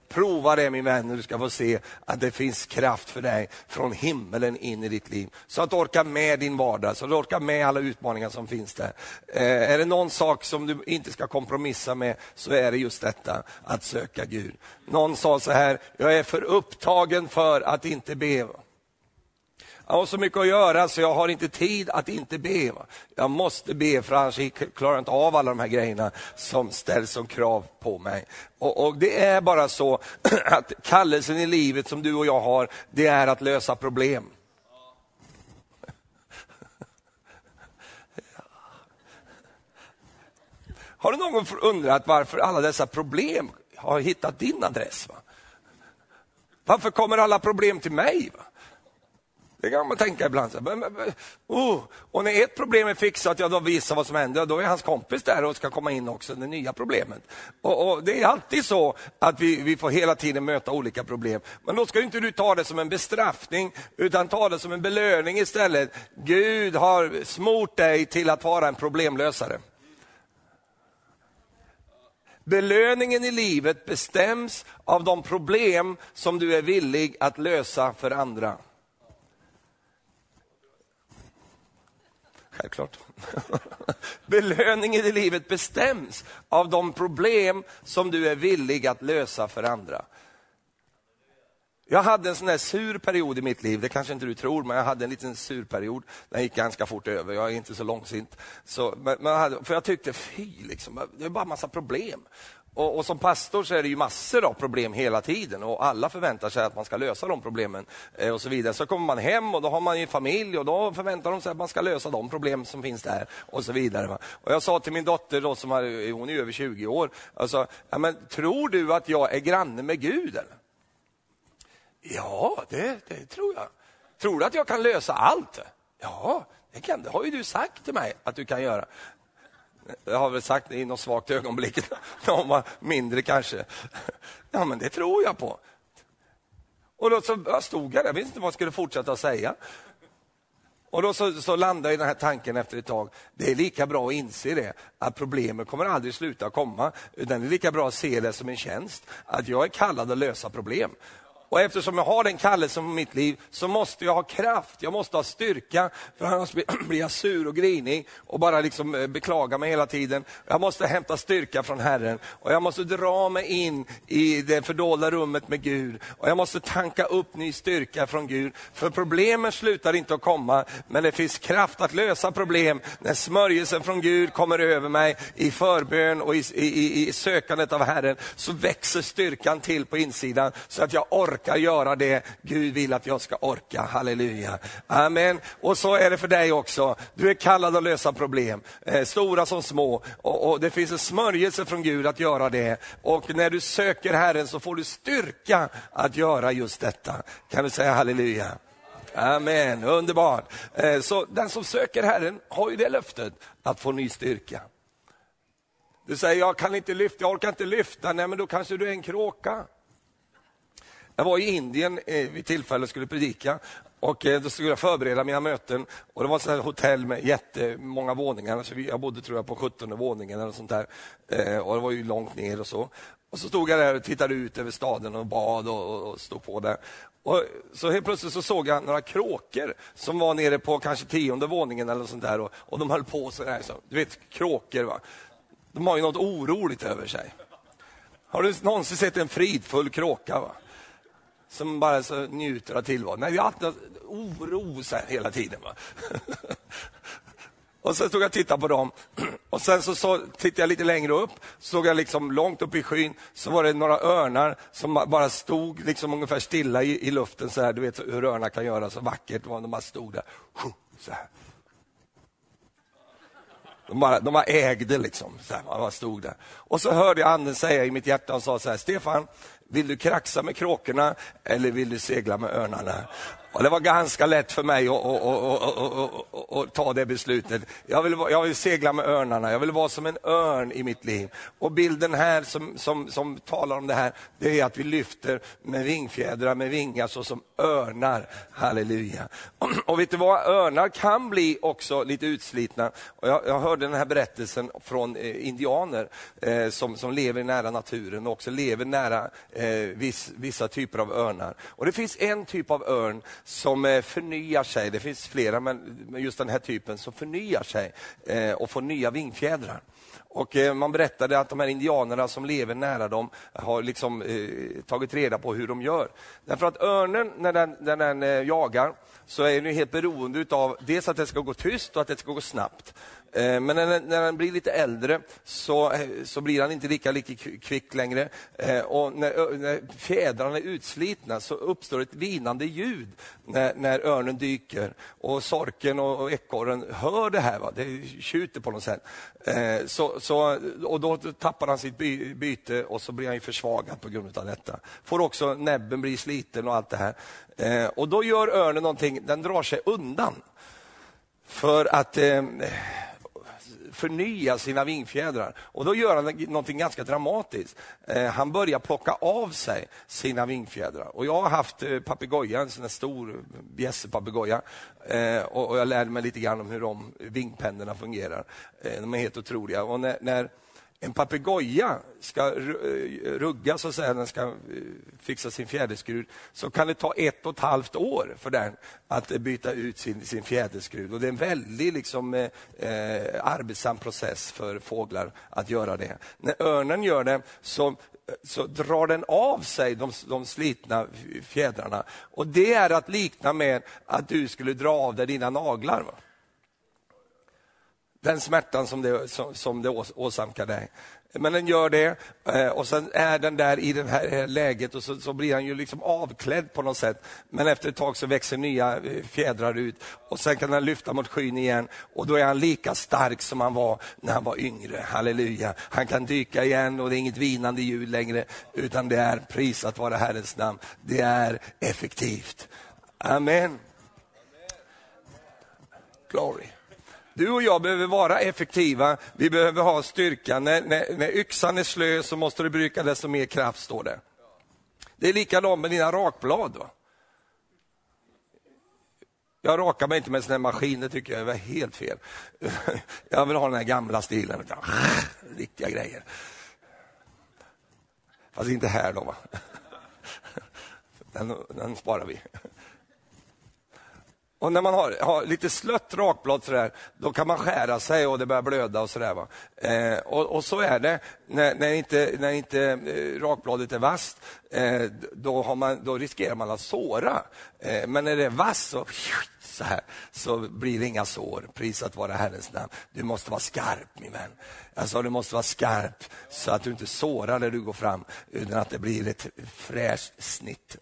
Prova det min vän, du ska få se att det finns kraft för dig från himmelen in i ditt liv. Så att du orkar med din vardag, så att du orkar med alla utmaningar som finns där. Eh, är det någon sak som du inte ska kompromissa med, så är det just detta, att söka Gud. Någon sa så här, jag är för upptagen för att inte be. Jag har så mycket att göra så jag har inte tid att inte be. Jag måste be för annars klarar jag inte av alla de här grejerna som ställs som krav på mig. Och, och, Det är bara så [CLEARS THROAT] att kallelsen i livet som du och jag har, det är att lösa problem. [LAUGHS] Har du någon gång undrat varför alla dessa problem har hittat din adress? Va? Varför kommer alla problem till mig? Va? Det kan man tänka ibland. Men, men, oh. Och när ett problem är fixat, ja, då visar vad som händer. Då är hans kompis där och ska komma in också, det nya problemet. Och, och Det är alltid så att vi, vi får hela tiden möta olika problem. Men då ska inte du ta det som en bestraffning, utan ta det som en belöning istället. Gud har smort dig till att vara en problemlösare. Belöningen i livet bestäms av de problem som du är villig att lösa för andra. Självklart. [LAUGHS] Belöningen i livet bestäms av de problem som du är villig att lösa för andra. Jag hade en sån där sur period i mitt liv, det kanske inte du tror, men jag hade en liten sur period. Den gick ganska fort över, jag är inte så långsint. Så, men, men jag hade, för jag tyckte, fy, liksom, det är bara massa problem. Och, och, som pastor så är det ju massor av problem hela tiden och alla förväntar sig att man ska lösa de problemen. Eh, och Så vidare. Så kommer man hem och då har man ju familj och då förväntar de sig att man ska lösa de problem som finns där. och så vidare. Och Jag sa till min dotter, då, som är, hon är över 20 år, alltså, ja, men, tror du att jag är granne med Gud? Eller? Ja, det, det tror jag. Tror du att jag kan lösa allt? Ja, det, kan, det har ju du sagt till mig att du kan göra. Jag har väl sagt det i något svagt ögonblick, [LAUGHS] när hon var mindre kanske. Ja, men det tror jag på. Och då så stod jag där, jag visste inte vad jag skulle fortsätta att säga. Och då så, så landade den här tanken efter ett tag. Det är lika bra att inse det, att problemen kommer aldrig sluta komma. Utan det är lika bra att se det som en tjänst, att jag är kallad att lösa problem. Och eftersom jag har den kallelsen på mitt liv så måste jag ha kraft, jag måste ha styrka, för annars blir [CLEARS THROAT] jag sur och grinig och bara liksom eh, beklagar mig hela tiden. Jag måste hämta styrka från Herren och jag måste dra mig in i det fördolda rummet med Gud och jag måste tanka upp ny styrka från Gud. För problemen slutar inte att komma, men det finns kraft att lösa problem när smörjelsen från Gud kommer över mig i förbön och i, i, i sökandet av Herren, så växer styrkan till på insidan så att jag orkar orkar göra det Gud vill att jag ska orka. Halleluja. Amen. Och så är det för dig också. Du är kallad att lösa problem, eh, stora som små. Och, och, Det finns en smörjelse från Gud att göra det. Och när du söker Herren så får du styrka att göra just detta. Kan du säga halleluja? Amen, underbart. Eh, så den som söker Herren har ju det löftet att få ny styrka. Du säger, jag kan inte lyfta, jag orkar inte lyfta. Nej, men då kanske du är en kråka. Jag var i Indien eh, vid tillfälle och skulle predika och eh, då skulle jag förbereda mina möten. Och Det var ett hotell med jättemånga våningar. Alltså så jag bodde tror jag på 17 våningen eller sånt där. Eh, och det var ju långt ner och så. Och så stod jag där och tittade ut över staden och bad och, och stod på där. Och så helt plötsligt så såg jag några kråkor som var nere på kanske tionde våningen eller sånt där. Och, och de höll på så där. Så, du vet, kråkor va. De har ju något oroligt över sig. Har du någonsin sett en fridfull kråka? Va? Som bara så njuter av tillvaron. Nej, vi har haft oro så här hela tiden. Va? [LAUGHS] och så stod jag och tittade på dem [CLEARS THROAT] och sen så, så tittade jag lite längre upp, såg jag liksom långt upp i skyn, så var det några örnar som bara stod liksom ungefär stilla i, i luften så här. Du vet hur örnar kan göra så vackert, var de bara stod där. Så här. De bara, de bara ägde liksom, så här, bara stod där. Och så hörde jag anden säga i mitt hjärta och sa så här, Stefan, vill du kraxa med kråkorna eller vill du segla med örnarna? Och det var ganska lätt för mig att, att, att, att ta det beslutet. Jag vill, jag vill, segla med örnarna, jag vill vara som en örn i mitt liv. Och bilden här som, som, som talar om det här, det är att vi lyfter med vingfjädrar, med vingar så som örnar. Halleluja. [CLEARS THROAT] Och vet du vad, örnar kan bli också lite utslitna. Och jag, jag hörde den här berättelsen från eh, indianer eh, som, som lever nära naturen och också lever nära eh, viss, vissa typer av örnar. Och det finns en typ av örn som eh, förnyar sig. Det finns flera, men just den här typen som förnyar sig eh, och får nya vingfjädrar. Och eh, man berättade att de här indianerna som lever nära dem har liksom, eh, tagit reda på hur de gör. Därför att örnen, när den, när den eh, jagar, så är den helt beroende av dels att det ska gå tyst och att det ska gå snabbt. Eh, men när den, när blir lite äldre så, eh, så blir han inte lika, lika kvick längre. Eh, och när när fjädrarna är utslitna så uppstår ett vinande ljud när, när örnen dyker. Och sorken och, och ekorren hör det här, va? det tjuter på något sätt. Så, så, och då tappar han sitt by, byte och så blir han försvagad på grund av detta. Får också näbben bli sliten och allt det här. Och då gör örnen någonting, den drar sig undan. För att eh, förnya sina vingfjädrar. Och då gör han någonting ganska dramatiskt. Eh, han börjar plocka av sig sina vingfjädrar. Och jag har haft eh, papegoja, en sån stor bjässepapegoja. Eh, och, och jag lärde mig lite grann om hur de vingpennorna fungerar. Eh, de är helt otroliga. Och när, när en papegoja ska eh, rugga, så att säga, den ska eh, fixa sin fjäderskrud, så kan det ta ett och ett halvt år för den att eh, byta ut sin, sin fjäderskrud. Och det är en väldigt liksom, eh, arbetsam process för fåglar att göra det. När örnen gör det så så drar den av sig de, de slitna fjädrarna. Och Det är att likna med att du skulle dra av dig dina naglar. Va? Den smärtan som det, som, som det åsamkar dig. Men den gör det eh, och sen är den där i det här eh, läget och så, så, blir han ju liksom avklädd på något sätt. Men efter ett tag så växer nya eh, fjädrar ut och sen kan han lyfta mot skyn igen och då är han lika stark som han var när han var yngre. Halleluja. Han kan dyka igen och det är inget vinande ljud längre utan det är prisat vara Herrens namn. Det är effektivt. Amen. Glory. Du och jag behöver vara effektiva, vi behöver ha styrka. När, när, när yxan är slö så måste du bruka desto mer kraft, står det. Det är likadant med dina rakblad. Va? Jag rakar mig inte med såna maskiner, tycker jag är helt fel. [LAUGHS] Jag vill ha den här gamla stilen, [LAUGHS] riktiga grejer. Fast inte här då. Va? [LAUGHS] Den, den sparar vi. Och när man har, har lite slött rakblad sådär, då kan man skära sig och det börjar blöda och sådär. Va? Eh, och, och, så är det när, när inte, när inte eh, rakbladet är vasst, eh, då, man, då, riskerar man att såra. Eh, men när det är vasst så så här, så blir det inga sår. Prisat vara Herrens namn. Du måste vara skarp min vän. Alltså, du måste vara skarp så att du inte sårar när du går fram, utan att det blir ett fräscht snitt.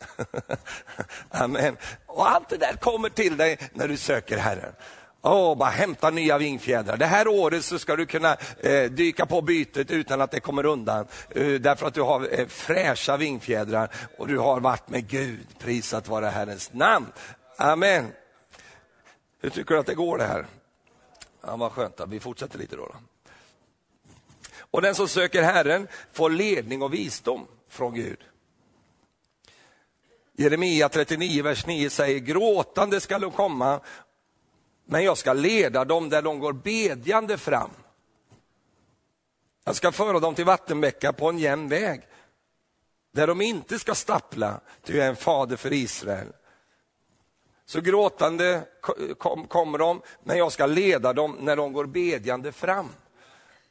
[LAUGHS] Amen. Och allt det där kommer till dig när du söker Herren. Oh, bara hämta nya vingfjädrar. Det här året så ska du kunna eh, dyka på bytet utan att det kommer undan. Eh, därför att du har eh, fräscha vingfjädrar och du har varit med Gud. Prisat vara Herrens namn. Amen. Hur tycker du att det går det här? Ja, vad skönt, då. vi fortsätter lite då. då. Och den som söker Herren får ledning och visdom från Gud. Jeremia 39, vers 9 säger, gråtande ska de komma, men jag ska leda dem där de går bedjande fram. Jag ska föra dem till vattenbäckar på en jämn väg, där de inte ska stappla, ty jag är en fader för Israel. Så gråtande kommer de, men jag ska leda dem när de går bedjande fram.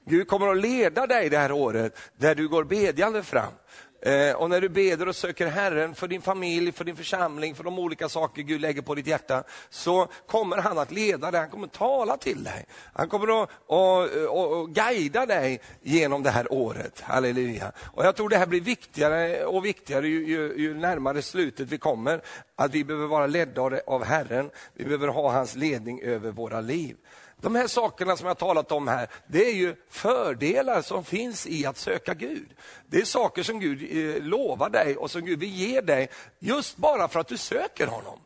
Gud kommer att leda dig det här året där du går bedjande fram. Eh, och när du beder och söker Herren för din familj, för din församling, för de olika saker Gud lägger på ditt hjärta, så kommer han att leda dig, han kommer att tala till dig. Han kommer att och, och, och guida dig genom det här året. Halleluja. Och jag tror det här blir viktigare och viktigare ju, ju, ju närmare slutet vi kommer. Att vi behöver vara ledda av Herren, vi behöver ha hans ledning över våra liv. De här sakerna som jag talat om här, det är ju fördelar som finns i att söka Gud. Det är saker som Gud eh, lovar dig och som Gud vill ge dig just bara för att du söker honom.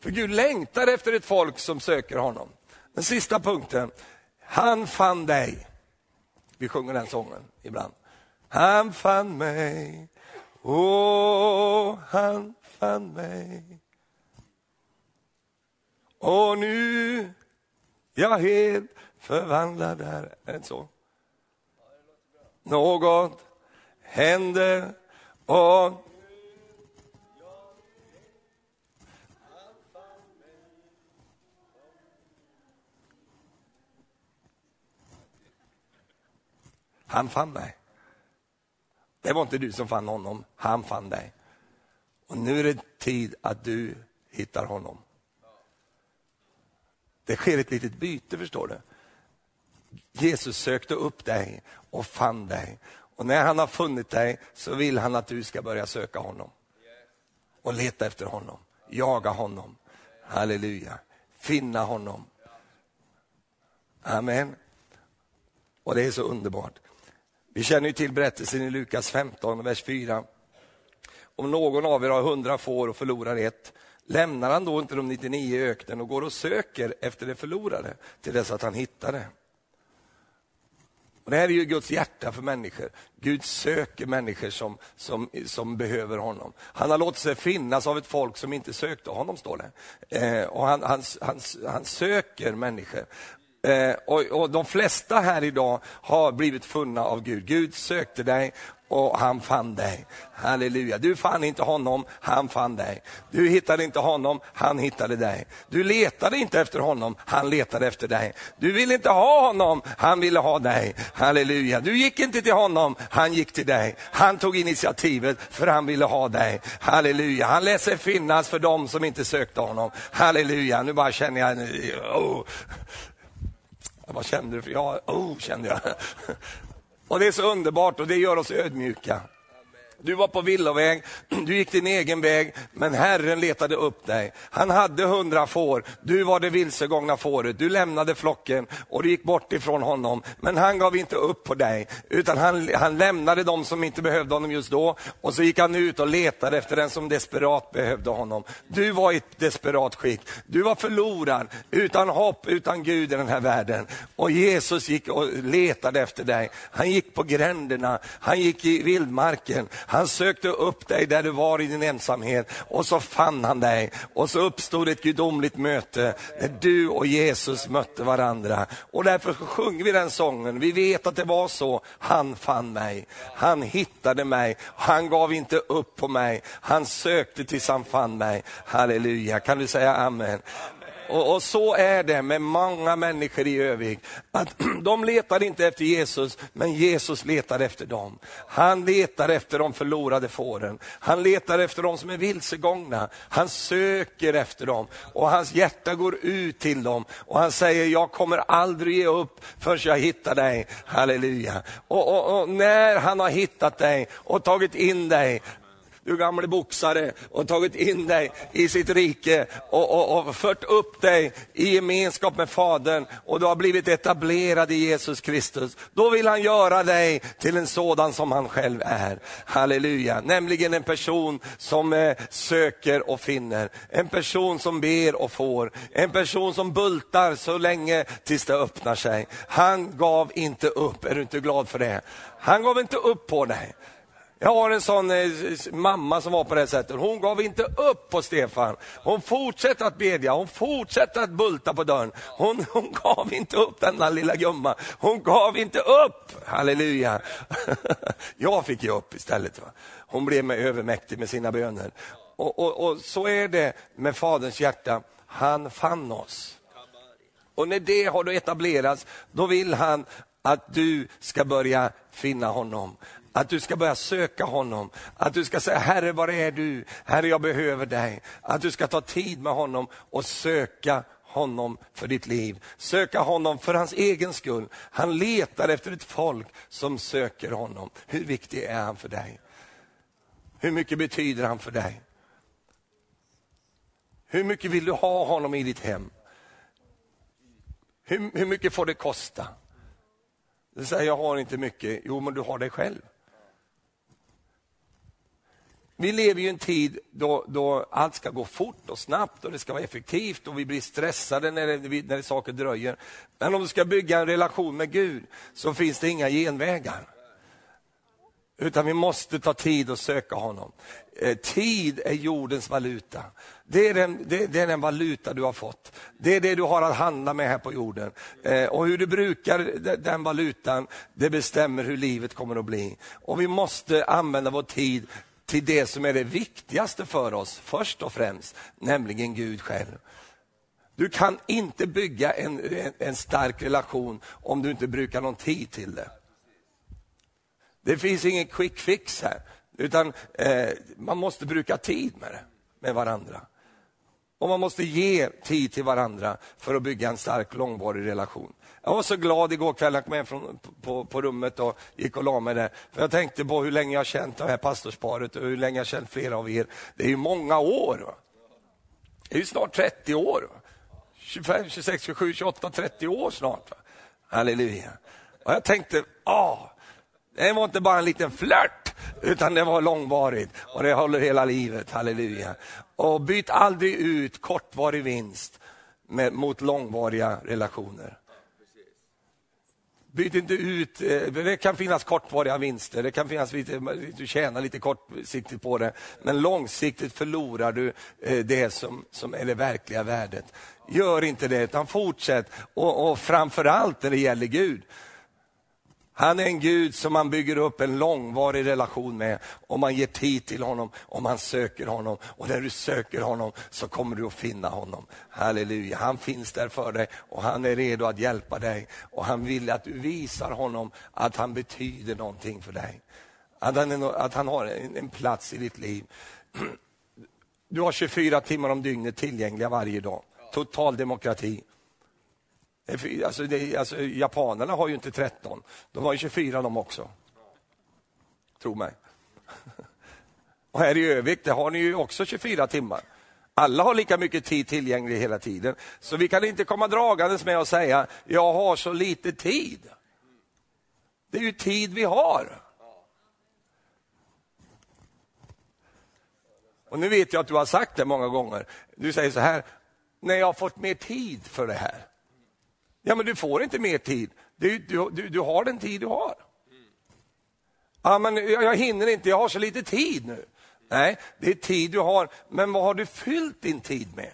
För Gud längtar efter ett folk som söker honom. Den sista punkten, han fann dig. Vi sjunger den sången ibland. Han fann mig, åh, han fann mig. Och nu jag helt förvandlad är. Är det inte så? Något händer och Han fann mig. Det var inte du som fann honom, han fann dig. Och nu är det tid att du hittar honom. Det sker ett litet byte, förstår du. Jesus sökte upp dig och fann dig. Och när han har funnit dig så vill han att du ska börja söka honom. Och leta efter honom, jaga honom. Halleluja. Finna honom. Amen. Och det är så underbart. Vi känner ju till berättelsen i Lukas 15, vers 4. Om någon av er har hundra får och förlorar ett, lämnar han då inte de 99 i öknen och går och söker efter det förlorade till dess att han hittar det? Och det här är ju Guds hjärta för människor. Gud söker människor som, som, som behöver honom. Han har låtit sig finnas av ett folk som inte sökte honom, står det. Eh, och han, han, han, han söker människor. Eh, och, och, De flesta här idag har blivit funna av Gud. Gud sökte dig och han fann dig. Halleluja. Du fann inte honom, han fann dig. Du hittade inte honom, han hittade dig. Du letade inte efter honom, han letade efter dig. Du ville inte ha honom, han ville ha dig. Halleluja. Du gick inte till honom, han gick till dig. Han tog initiativet för han ville ha dig. Halleluja. Han lät sig finnas för dem som inte sökte honom. Halleluja. Nu bara känner jag, oh. Vad kände du? jag, oh, kände jag. Och det är så underbart och det gör oss ödmjuka. Du var på villoväg, du gick din egen väg, men Herren letade upp dig. Han hade hundra får, du var det vilsegångna fåret. Du lämnade flocken och du gick bort ifrån honom. Men han gav inte upp på dig, utan han, han lämnade dem som inte behövde honom just då. Och så gick han ut och letade efter den som desperat behövde honom. Du var i ett desperat skick. Du var förlorad, utan hopp, utan Gud i den här världen. Och Jesus gick och letade efter dig. Han gick på gränderna, han gick i vildmarken. Han sökte upp dig där du var i din ensamhet och så fann han dig och så uppstod ett gudomligt möte där du och Jesus mötte varandra. Och därför sjunger vi den sången. Vi vet att det var så. Han fann mig. Han hittade mig. Han gav inte upp på mig. Han sökte tills han fann mig. Halleluja. Kan du säga amen? Och, och, så är det med många människor i Övik. Att [CLEARS THROAT] de letar inte efter Jesus, men Jesus letar efter dem. Han letar efter de förlorade fåren. Han letar efter de som är vilsegångna. Han söker efter dem och hans hjärta går ut till dem. Och han säger, jag kommer aldrig ge upp förrän jag hittar dig. Halleluja. Och, och, och när han har hittat dig och tagit in dig, du gamle boxare, och tagit in dig i sitt rike och, och, och fört upp dig i gemenskap med Fadern och du har blivit etablerad i Jesus Kristus. Då vill han göra dig till en sådan som han själv är. Halleluja, nämligen en person som eh, söker och finner, en person som ber och får, en person som bultar så länge tills det öppnar sig. Han gav inte upp, är du inte glad för det? Han gav inte upp på dig. Jag har en sån eh, mamma som var på det sättet. Hon gav inte upp på Stefan. Hon fortsätter att bedja, hon fortsätter att bulta på dörren. Hon, hon gav inte upp denna lilla gumma. Hon gav inte upp. Halleluja. [LAUGHS] Jag fick ge upp istället. Va? Hon blev mig övermäktig med sina böner. Och, och, och så är det med Faderns hjärta. Han fann oss. Och när det har etablerats, då vill han att du ska börja finna honom. Att du ska börja söka honom. Att du ska säga, Herre var är du? Herre jag behöver dig. Att du ska ta tid med honom och söka honom för ditt liv. Söka honom för hans egen skull. Han letar efter ett folk som söker honom. Hur viktig är han för dig? Hur mycket betyder han för dig? Hur mycket vill du ha honom i ditt hem? Hur, hur mycket får det kosta? Du säger, jag har inte mycket. Jo, men du har dig själv. Vi lever i en tid då, då, allt ska gå fort och snabbt och det ska vara effektivt och vi blir stressade när, det, när saker dröjer. Men om du ska bygga en relation med Gud så finns det inga genvägar. Utan vi måste ta tid och söka honom. Eh, tid är jordens valuta. Det är, den, det, det är, den, valuta du har fått. Det är det du har att handla med här på jorden. Eh, och hur du brukar den valutan, det bestämmer hur livet kommer att bli. Och vi måste använda vår tid till det som är det viktigaste för oss, först och främst, nämligen Gud själv. Du kan inte bygga en, en, en stark relation om du inte brukar någon tid till det. Det finns ingen quick fix här, utan eh, man måste bruka tid med det, med varandra. Och man måste ge tid till varandra för att bygga en stark långvarig relation. Jag var så glad igår kväll när jag kom hem från, på, på rummet och gick och la mig där. För jag tänkte på hur länge jag har känt det här pastorsparet och hur länge jag har känt flera av er. Det är ju många år. Va? Det är ju snart 30 år. 25, 26, 27, 28, 30 år snart. Va? Halleluja. Och jag tänkte, ah, det var inte bara en liten flört, utan det var långvarigt och det håller hela livet. Halleluja. Och byt aldrig ut kortvarig vinst med, mot långvariga relationer. Byt inte ut, eh, det kan finnas kortvariga vinster, det kan finnas lite, du tjänar lite kortsiktigt på det, men långsiktigt förlorar du eh, det som, som är det verkliga värdet. Gör inte det, utan fortsätt. Och, och framförallt när det gäller Gud, han är en Gud som man bygger upp en långvarig relation med om man ger tid till honom, om man söker honom. Och när du söker honom så kommer du att finna honom. Halleluja, han finns där för dig och han är redo att hjälpa dig. Och han vill att du visar honom att han betyder någonting för dig. Att han, är, att han har en, en plats i ditt liv. Du har 24 timmar om dygnet tillgängliga varje dag. Total demokrati. Eh, alltså, det, alltså, japanerna har ju inte 13, de har ju 24 de också. Tro mig. [LAUGHS] Och här i Övik, där har ni ju också 24 timmar. Alla har lika mycket tid tillgänglig hela tiden. Så vi kan inte komma dragandes med att säga, jag har så lite tid. Det är ju tid vi har. Och nu vet jag att du har sagt det många gånger. Du säger så här, när jag har fått mer tid för det här. Ja, men du får inte mer tid. Du, du, du, du har den tid du har. Ja, men jag, jag hinner inte, jag har så lite tid nu. Nej, det är tid du har, men vad har du fyllt din tid med?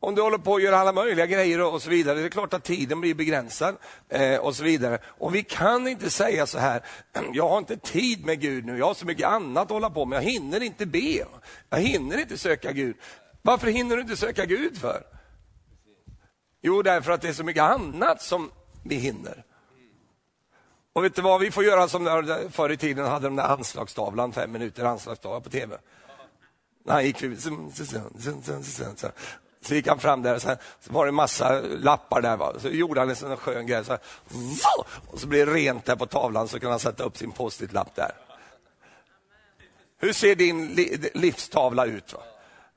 Om du håller på att göra alla möjliga grejer och så vidare, det är klart att tiden blir begränsad eh, och så vidare. Och vi kan inte säga så här, [CLEARS THROAT] jag har inte tid med Gud nu, jag har så mycket annat att hålla på med, jag hinner inte be, jag hinner inte söka Gud. Varför hinner du inte söka Gud för? Jo, därför att det är så mycket annat som vi hinner. Och vet du vad, vi får göra som när, förr i tiden hade de där anslagstavlan, fem minuter anslagstavla på tv. När han gick så gick han fram där och så, var det en massa lappar där. Va? Så gjorde han en sån skön grej. Så, och så blev det rent där på tavlan så kunde han sätta upp sin post-it-lapp där. Hur ser din livstavla ut? Va?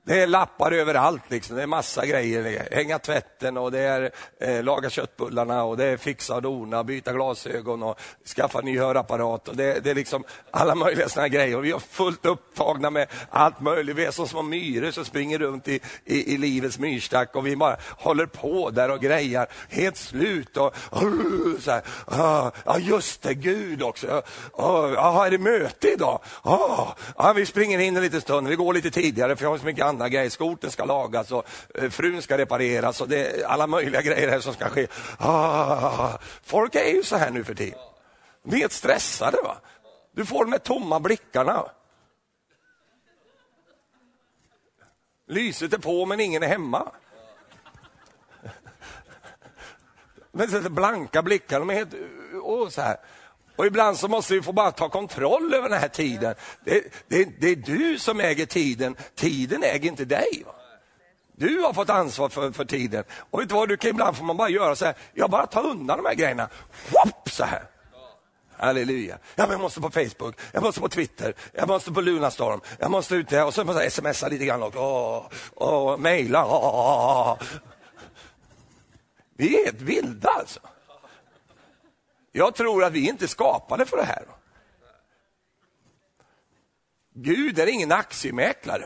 Det är lappar överallt, liksom. det är massa grejer. Hänga tvätten och det är eh, laga köttbullarna och det är fixa och dona, byta glasögon och skaffa ny hörapparat. Och det, det är liksom alla möjliga såna grejer. Och vi är fullt upptagna med allt möjligt. Vi är som små myror som springer runt i, i, i livets myrstack och vi bara håller på där och grejar. Helt slut och, [LAUGHS] så här. Ah, ja, just det, Gud också. Ja, ah, är det möte idag? Ah, ja, vi springer in en liten stund, vi går lite tidigare för jag har så mycket andra grejer. Skoten ska lagas och eh, frun ska repareras och det är alla möjliga grejer här som ska ske. Ah, folk är ju så här nu för tiden. De är helt stressade. Va? Du får de här tomma blickarna. Lyset är på men ingen är hemma. [LAUGHS] Men blanka blickar, de är helt... Oh, så här. Och ibland så måste vi få bara ta kontroll över den här tiden. Det, det, det är du som äger tiden, tiden äger inte dig. Va? Du har fått ansvar för, för tiden. Och vet du vad, du kan ibland får man bara göra så här, jag bara tar undan de här grejerna. Whoop, så här. Halleluja. Ja, men jag måste på Facebook, jag måste på Twitter, jag måste på Lunarstorm, jag måste ut där och så måste jag smsa lite grann och, och, och mejla. Vi är helt vilda alltså. Jag tror att vi inte är skapade för det här. Gud är ingen aktiemäklare.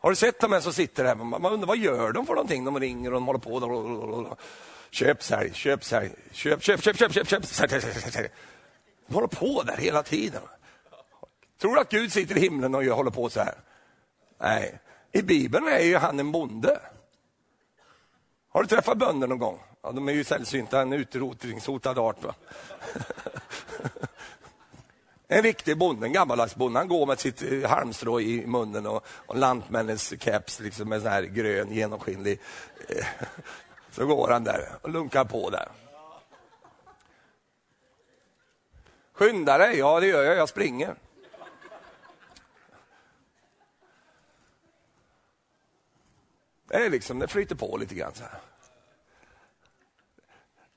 Har du sett de här som sitter här? Man undrar vad gör de för någonting? De ringer och de håller på. Köp, sälj, köp, sälj, köp, köp, köp, köp, köp, köp, sälj, De håller på där hela tiden. Tror du att Gud sitter i himlen och håller på så här? Nej, i Bibeln är ju han en bonde. Har du träffat bönder någon gång? Ja, de är ju sällsynta, en utrotningshotad art. Va? en riktig bonde, en gammaldags bonde. Han går med sitt eh, halmstrå i munnen och, och lantmännens keps liksom med sån här grön genomskinlig. Eh, så går han där och lunkar på där. Skynda dig, ja det gör jag, jag springer. Det, är liksom, det flyter på lite grann. Så här.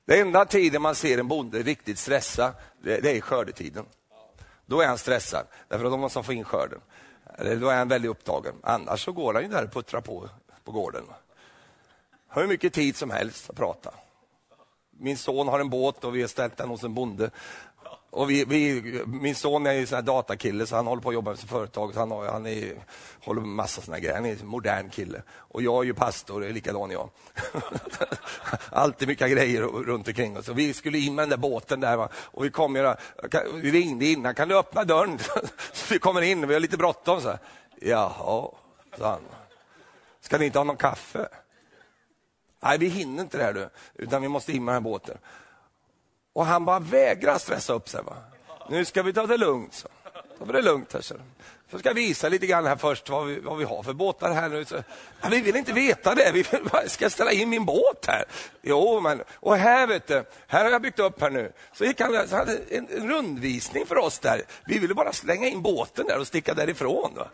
Den enda tiden man ser en bonde riktigt stressa, det, det är skördetiden. Då är han stressad, därför att då måste han få in skörden. Då är han väldigt upptagen. Annars så går han ju där och puttrar på på gården. Har hur mycket tid som helst att prata. Min son har en båt och vi har ställt den hos en bonde. Och vi, vi, min son är ju sån datakille så han håller på att jobba med sitt företag. Så han, har, han är, håller med massa såna grejer. Han är en modern kille. Och jag är ju pastor, är likadan jag. [LAUGHS] Alltid mycket grejer runt omkring oss. Och vi skulle in med den där båten där va? och vi kom ju, vi ringde innan, kan du öppna dörren? [LAUGHS] så vi kommer in, vi har lite bråttom. Så. Jaha, sa han. Ska ni inte ha någon kaffe? Nej, vi hinner inte det här du, utan vi måste in med den här båten. Och han bara vägrar stressa upp sig. Va? Nu ska vi ta det lugnt. Så. Ta det lugnt här. Så. så ska jag visa lite grann här först vad vi, vad vi har för båtar här nu. Så, ja, vi vill inte veta det. Vi ska ställa in min båt här. Jo, men och här vet du, här har jag byggt upp här nu. Så gick han, så hade en, en rundvisning för oss där. Vi ville bara slänga in båten där och sticka därifrån. Va?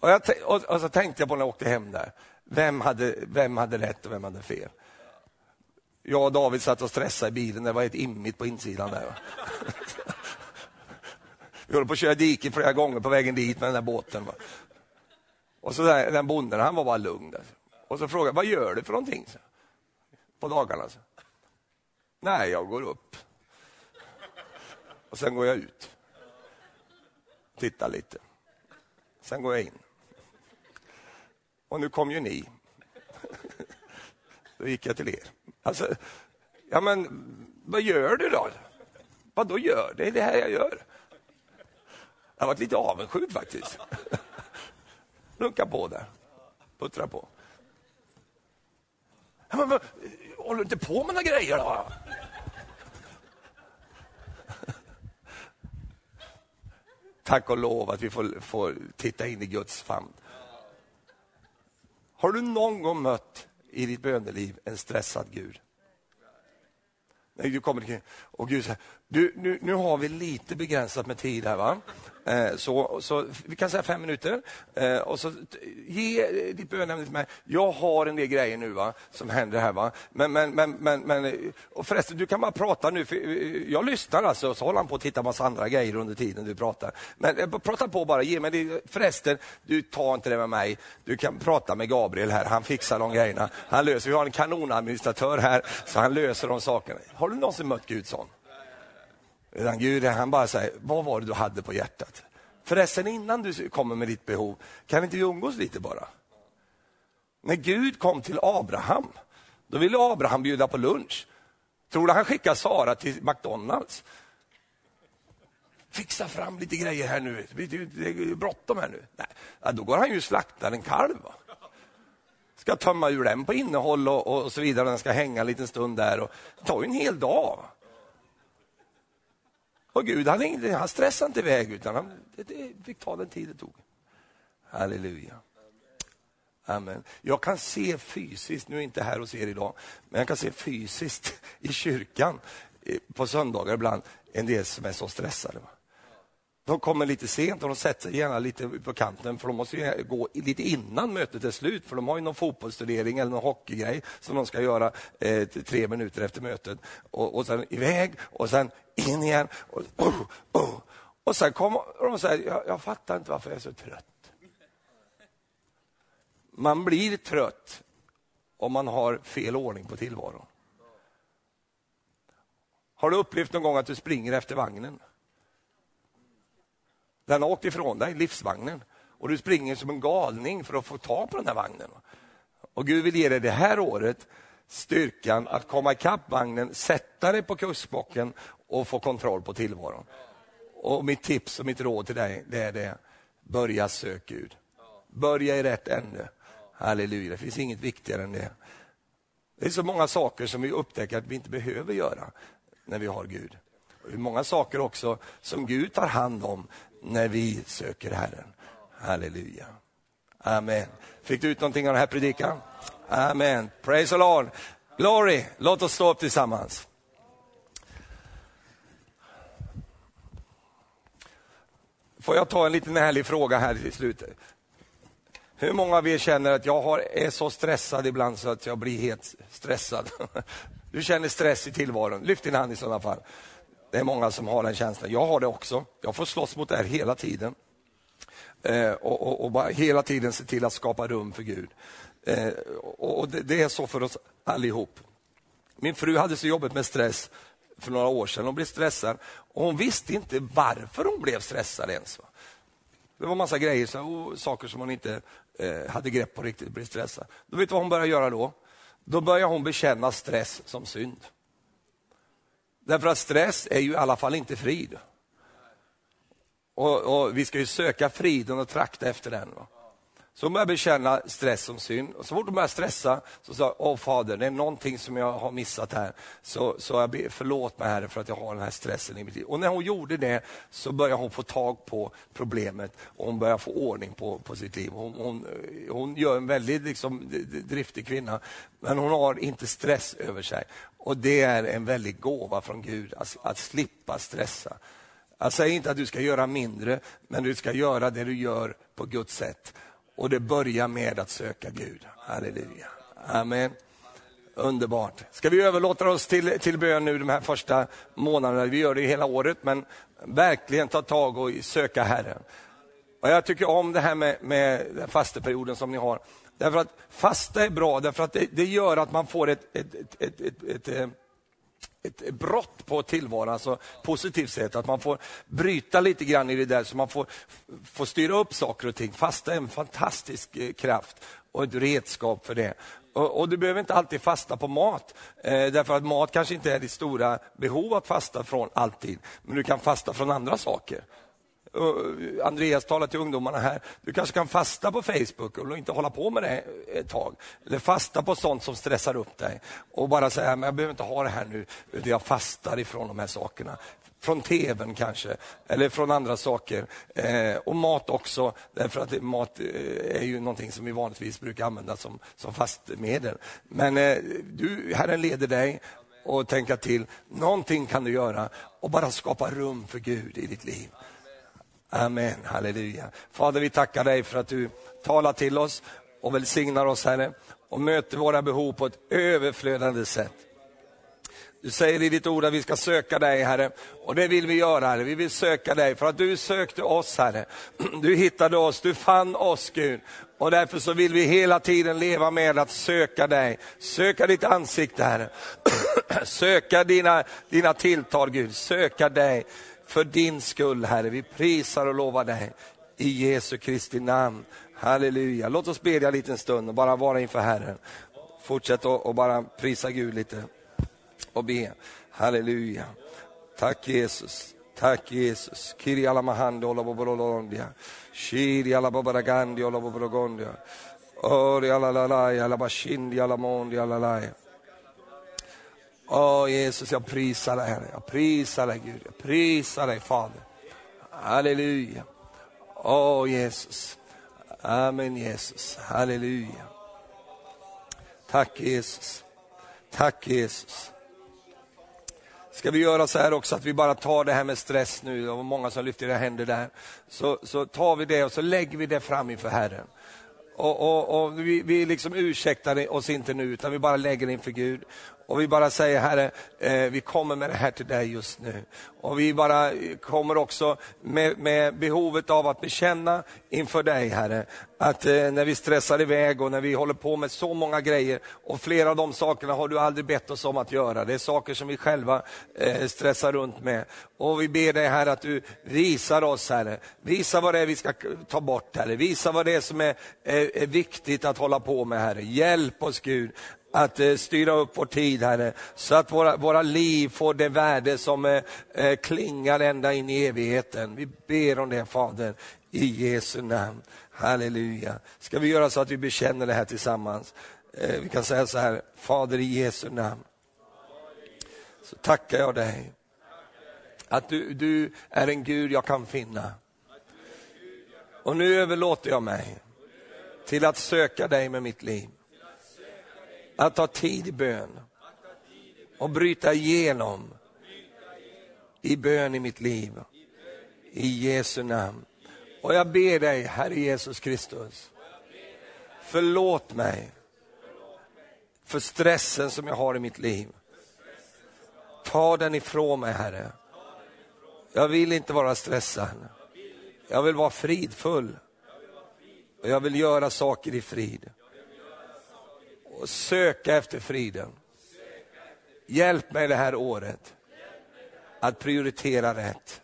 Och, jag, och, och så tänkte jag på när jag åkte hem där. Vem hade, vem hade rätt och vem hade fel? Jag och David satt och stressade i bilen, det var ett immigt på insidan där. Vi höll på att köra diket flera gånger på vägen dit med den där båten. Och så där, den bonden, han var bara lugn. Där. Och så frågade vad gör du för någonting? På dagarna. Så. Nej, jag går upp. Och sen går jag ut. Tittar lite. Sen går jag in. Och nu kom ju ni. Då gick jag till er. Alltså, ja men vad gör du då? Vad då gör? Det är det här jag gör. Jag har varit lite avundsjuk faktiskt. [LAUGHS] Runka på där. Puttra på. Ja, men, håller du inte på med några grejer då? [LAUGHS] Tack och lov att vi får, får titta in i Guds famn. Har du någon gång mött i ditt böneliv en stressad Gud? Nej, du kommer till, och Gud säger, du, nu, nu har vi lite begränsat med tid här. va? Eh, så, så vi kan säga fem minuter. Eh, och så ge ditt bönämne till mig. Jag har en del grejer nu va, som händer här. Va? Men, men, men, men, men eh, och förresten, du kan bara prata nu. För eh, jag lyssnar alltså, så håller han på att titta massa andra grejer under tiden du pratar. Men eh, prata på bara, ge mig det. Förresten, du tar inte det med mig. Du kan prata med Gabriel här, han fixar de grejerna. Han löser, vi har en kanonadministratör här, så han löser de sakerna. Har du någonsin mött Gud sån? Utan Gud han bara säger, vad var det du hade på hjärtat? Förresten innan du kommer med ditt behov, kan inte vi umgås lite bara? När Gud kom till Abraham, då ville Abraham bjuda på lunch. Tror du han skickar Sara till McDonalds? Fixa fram lite grejer här nu, det är bråttom här nu. Nej, då går han ju och slaktar en kalv. Va? Ska tömma ur den på innehåll och, och, så vidare, den ska hänga en liten stund där. Och, det tar ju en hel dag. Och Gud han, han stressade inte iväg utan han det, det fick ta den tid det tog. Halleluja. Amen. Jag kan se fysiskt, nu är jag inte här hos er idag, men jag kan se fysiskt i kyrkan eh, på söndagar ibland en del som är så stressade. De kommer lite sent och de sätter sig gärna lite på kanten för de måste gå lite innan mötet är slut för de har ju någon fotbollsstudering eller någon hockeygrej som de ska göra eh, tre minuter efter mötet. Och, och sen iväg och sen in igen. Och, oh, oh. och sen kommer de och säger, jag, jag fattar inte varför jag är så trött. Man blir trött om man har fel ordning på tillvaron. Har du upplevt någon gång att du springer efter vagnen? Den har åkt ifrån dig, livsvagnen. Och du springer som en galning för att få tag på den här vagnen. Och Gud vill ge dig det här året styrkan att komma ikapp vagnen, sätta dig på kustbocken och få kontroll på tillvaron. Och mitt tips och mitt råd till dig, det är det. Börja sök Gud. Börja i rätt ände. Halleluja, det finns inget viktigare än det. Det är så många saker som vi upptäcker att vi inte behöver göra när vi har Gud. Och det är många saker också som Gud tar hand om när vi söker Herren. Halleluja. Amen. Fick du ut någonting av den här predikan? Amen. Praise the Lord. Glory. Låt oss stå upp tillsammans. Får jag ta en liten härlig fråga här i slutet? Hur många av er känner att jag har, är så stressad ibland så att jag blir helt stressad? [LAUGHS] Du känner stress i tillvaron. Lyft din hand i sådana fall. Det är många som har den känslan. Jag har det också. Jag får slåss mot det här hela tiden. Eh, och, och, och, bara hela tiden se till att skapa rum för Gud. Eh, och det, det, är så för oss allihop. Min fru hade så jobbigt med stress för några år sedan. Hon blev stressad och hon visste inte varför hon blev stressad ens. Det var massa grejer, så, saker som hon inte eh, hade grepp på riktigt, blev stressad. Då vet du vad hon började göra då? Då började hon bekänna stress som synd. Därför att stress är ju i alla fall inte frid. Och, och vi ska ju söka friden och trakta efter den. Va? Så hon började bekänna stress som synd. Och så fort hon började stressa så sa åh fader, det är någonting som jag har missat här. Så, så jag ber, förlåt mig herre för att jag har den här stressen i mitt liv. Och när hon gjorde det så började hon få tag på problemet och hon började få ordning på, på sitt liv. Hon, hon, hon gör en väldigt liksom, driftig kvinna, men hon har inte stress över sig. Och det är en väldig gåva från Gud, att, att slippa stressa. Jag säger inte att du ska göra mindre, men du ska göra det du gör på Guds sätt. Och det börjar med att söka Gud. Halleluja. Amen. Underbart. Ska vi överlåta oss till, till bön nu de här första månaderna? Vi gör det hela året, men verkligen ta tag och söka Herren. Och jag tycker om det här med, med fasteperioden som ni har. Därför att fasta är bra, därför att det, det gör att man får ett, ett, ett, ett, eh, ett, brott på tillvaron, alltså positivt sätt. Att man får bryta lite grann i det där, så man får, får styra upp saker och ting. Fasta är en fantastisk eh, kraft och ett redskap för det. Och, och, Du behöver inte alltid fasta på mat, eh, därför att mat kanske inte är ditt stora behov att fasta från alltid. Men du kan fasta från andra saker. Eh, Andreas talar till ungdomarna här, du kanske kan fasta på Facebook och inte hålla på med det ett tag. Eller fasta på sånt som stressar upp dig och bara säga, men jag behöver inte ha det här nu, utan jag fastar ifrån de här sakerna. Från tvn kanske, eller från andra saker. Eh, och mat också, därför att mat eh, är ju någonting som vi vanligtvis brukar använda som, som fastmedel. Men eh, du, Herren leder dig och tänka till, någonting kan du göra och bara skapa rum för Gud i ditt liv. Amen, halleluja. Fader, vi tackar dig för att du talar till oss och välsignar oss, Herre, och möter våra behov på ett överflödande sätt. Du säger i ditt ord att vi ska söka dig, Herre, och det vill vi göra, Herre. Vi vill söka dig för att du sökte oss, Herre. [CLEARS THROAT] Du hittade oss, du fann oss, Gud. Och därför så vill vi hela tiden leva med att söka dig, söka ditt ansikte, Herre. [CLEARS THROAT] söka dina, dina tilltal, Gud, söka dig för din skull, Herre. Vi prisar och lovar dig i Jesu Kristi namn. Halleluja. Låt oss bedja en liten stund och bara vara inför Herren. Fortsätt och bara prisa Gud lite och be. Halleluja. Tack Jesus. Tack Jesus. Kiri alla mahando la bobolondia. Shiri alla babaragandi la boborogondia. Ori alla lalaya alla bashindi alla mondi alla laya. Åh Jesus, jag prisar dig Herre. Jag prisar dig Gud. Jag prisar dig Fader. Halleluja. Åh Jesus. Amen Jesus. Halleluja. Tack Jesus. Tack Jesus. Ska vi göra så här också att vi bara tar det här med stress nu, det var många som lyfte era händer där. Så, så tar vi det och så lägger vi det fram inför Herren. Och, och, och vi, vi liksom ursäktar oss inte nu, utan vi bara lägger det inför Gud. Och vi bara säger Herre, eh, vi kommer med det här till dig just nu. Och vi bara kommer också med, med behovet av att bekänna inför dig Herre, att eh, när vi stressar iväg och när vi håller på med så många grejer och flera av de sakerna har du aldrig bett oss om att göra. Det är saker som vi själva eh, stressar runt med. Och vi ber dig Herre att du visar oss Herre, visa vad det är vi ska ta bort Herre, visa vad det är som är, är, är viktigt att hålla på med Herre. Hjälp oss Gud att eh, styra upp vår tid, Herre, så att våra, våra liv får det värde som eh, eh, klingar ända in i evigheten. Vi ber om det, Fader, i Jesu namn. Halleluja. Ska vi göra så att vi bekänner det här tillsammans? Eh, vi kan säga så här, Fader i Jesu namn, så tackar jag dig att du, du är en Gud jag kan finna. Och nu överlåter jag mig till att söka dig med mitt liv att ta tid i bön och bryta igenom i bön i mitt liv. I Jesu namn. Och jag ber dig, Herre Jesus Kristus, Förlåt mig för stressen som jag har i mitt liv. Ta den ifrån mig, Herre. Jag vill inte vara stressad. Jag vill vara fridfull. Och jag vill göra saker i frid. Och söka efter friden. Hjälp mig det här året att prioritera rätt.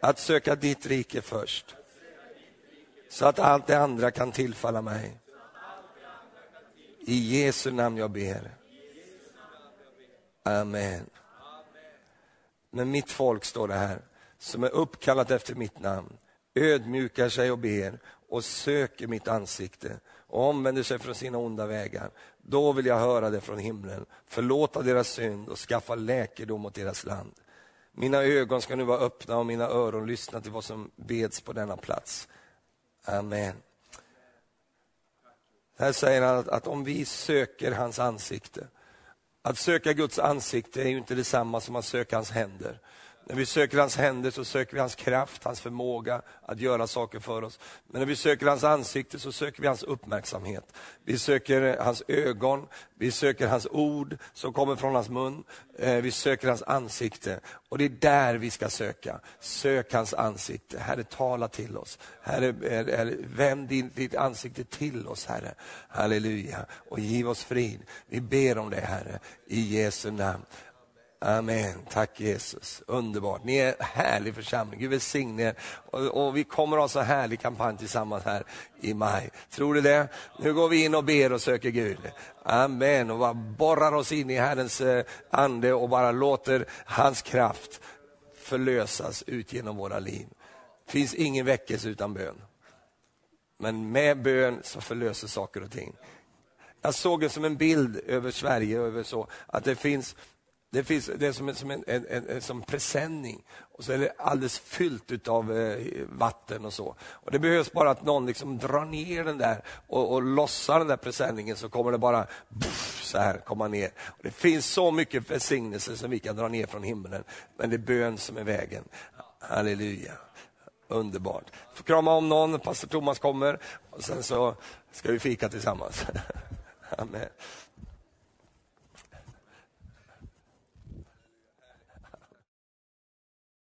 Att söka ditt rike först. Så att allt det andra kan tillfalla mig. I Jesu namn jag ber. Amen. Men mitt folk, står det här, som är uppkallat efter mitt namn, ödmjukar sig och ber och söker mitt ansikte och omvänder sig från sina onda vägar. Då vill jag höra det från himlen, förlåta deras synd och skaffa läkedom åt deras land. Mina ögon ska nu vara öppna och mina öron lyssna till vad som beds på denna plats. Amen. Här säger han att, att om vi söker hans ansikte, att söka Guds ansikte är ju inte detsamma som att söka hans händer. När vi söker hans händer så söker vi hans kraft, hans förmåga att göra saker för oss. Men när vi söker hans ansikte så söker vi hans uppmärksamhet. Vi söker eh, hans ögon, vi söker hans ord som kommer från hans mun. Eh, vi söker hans ansikte och det är där vi ska söka. Sök hans ansikte. Herre, tala till oss. Herre, eh, vänd ditt ansikte till oss, Herre. Halleluja. Och giv oss frid. Vi ber om det, Herre, i Jesu namn. Amen. Tack Jesus. Underbart. Ni är en härlig församling. Gud välsigne er. Och, och, vi kommer ha så härlig kampanj tillsammans här i maj. Tror du det? Nu går vi in och ber och söker Gud. Amen. Och bara borrar oss in i Herrens eh, ande och bara låter hans kraft förlösas ut genom våra liv. Det finns ingen väckelse utan bön. Men med bön så förlöser saker och ting. Jag såg det som en bild över Sverige, över så, att det finns det, finns, det är som en, som en, en, en, som presenning och så är det alldeles fyllt av eh, vatten och så. Och Det behövs bara att någon liksom drar ner den där och, och lossar den där presenningen så kommer det bara buff, så här komma ner. Och det finns så mycket välsignelser som vi kan dra ner från himlen, men det är bön som är vägen. Halleluja. Underbart. Får krama om någon, pastor Thomas kommer och sen så ska vi fika tillsammans. [LAUGHS] Amen.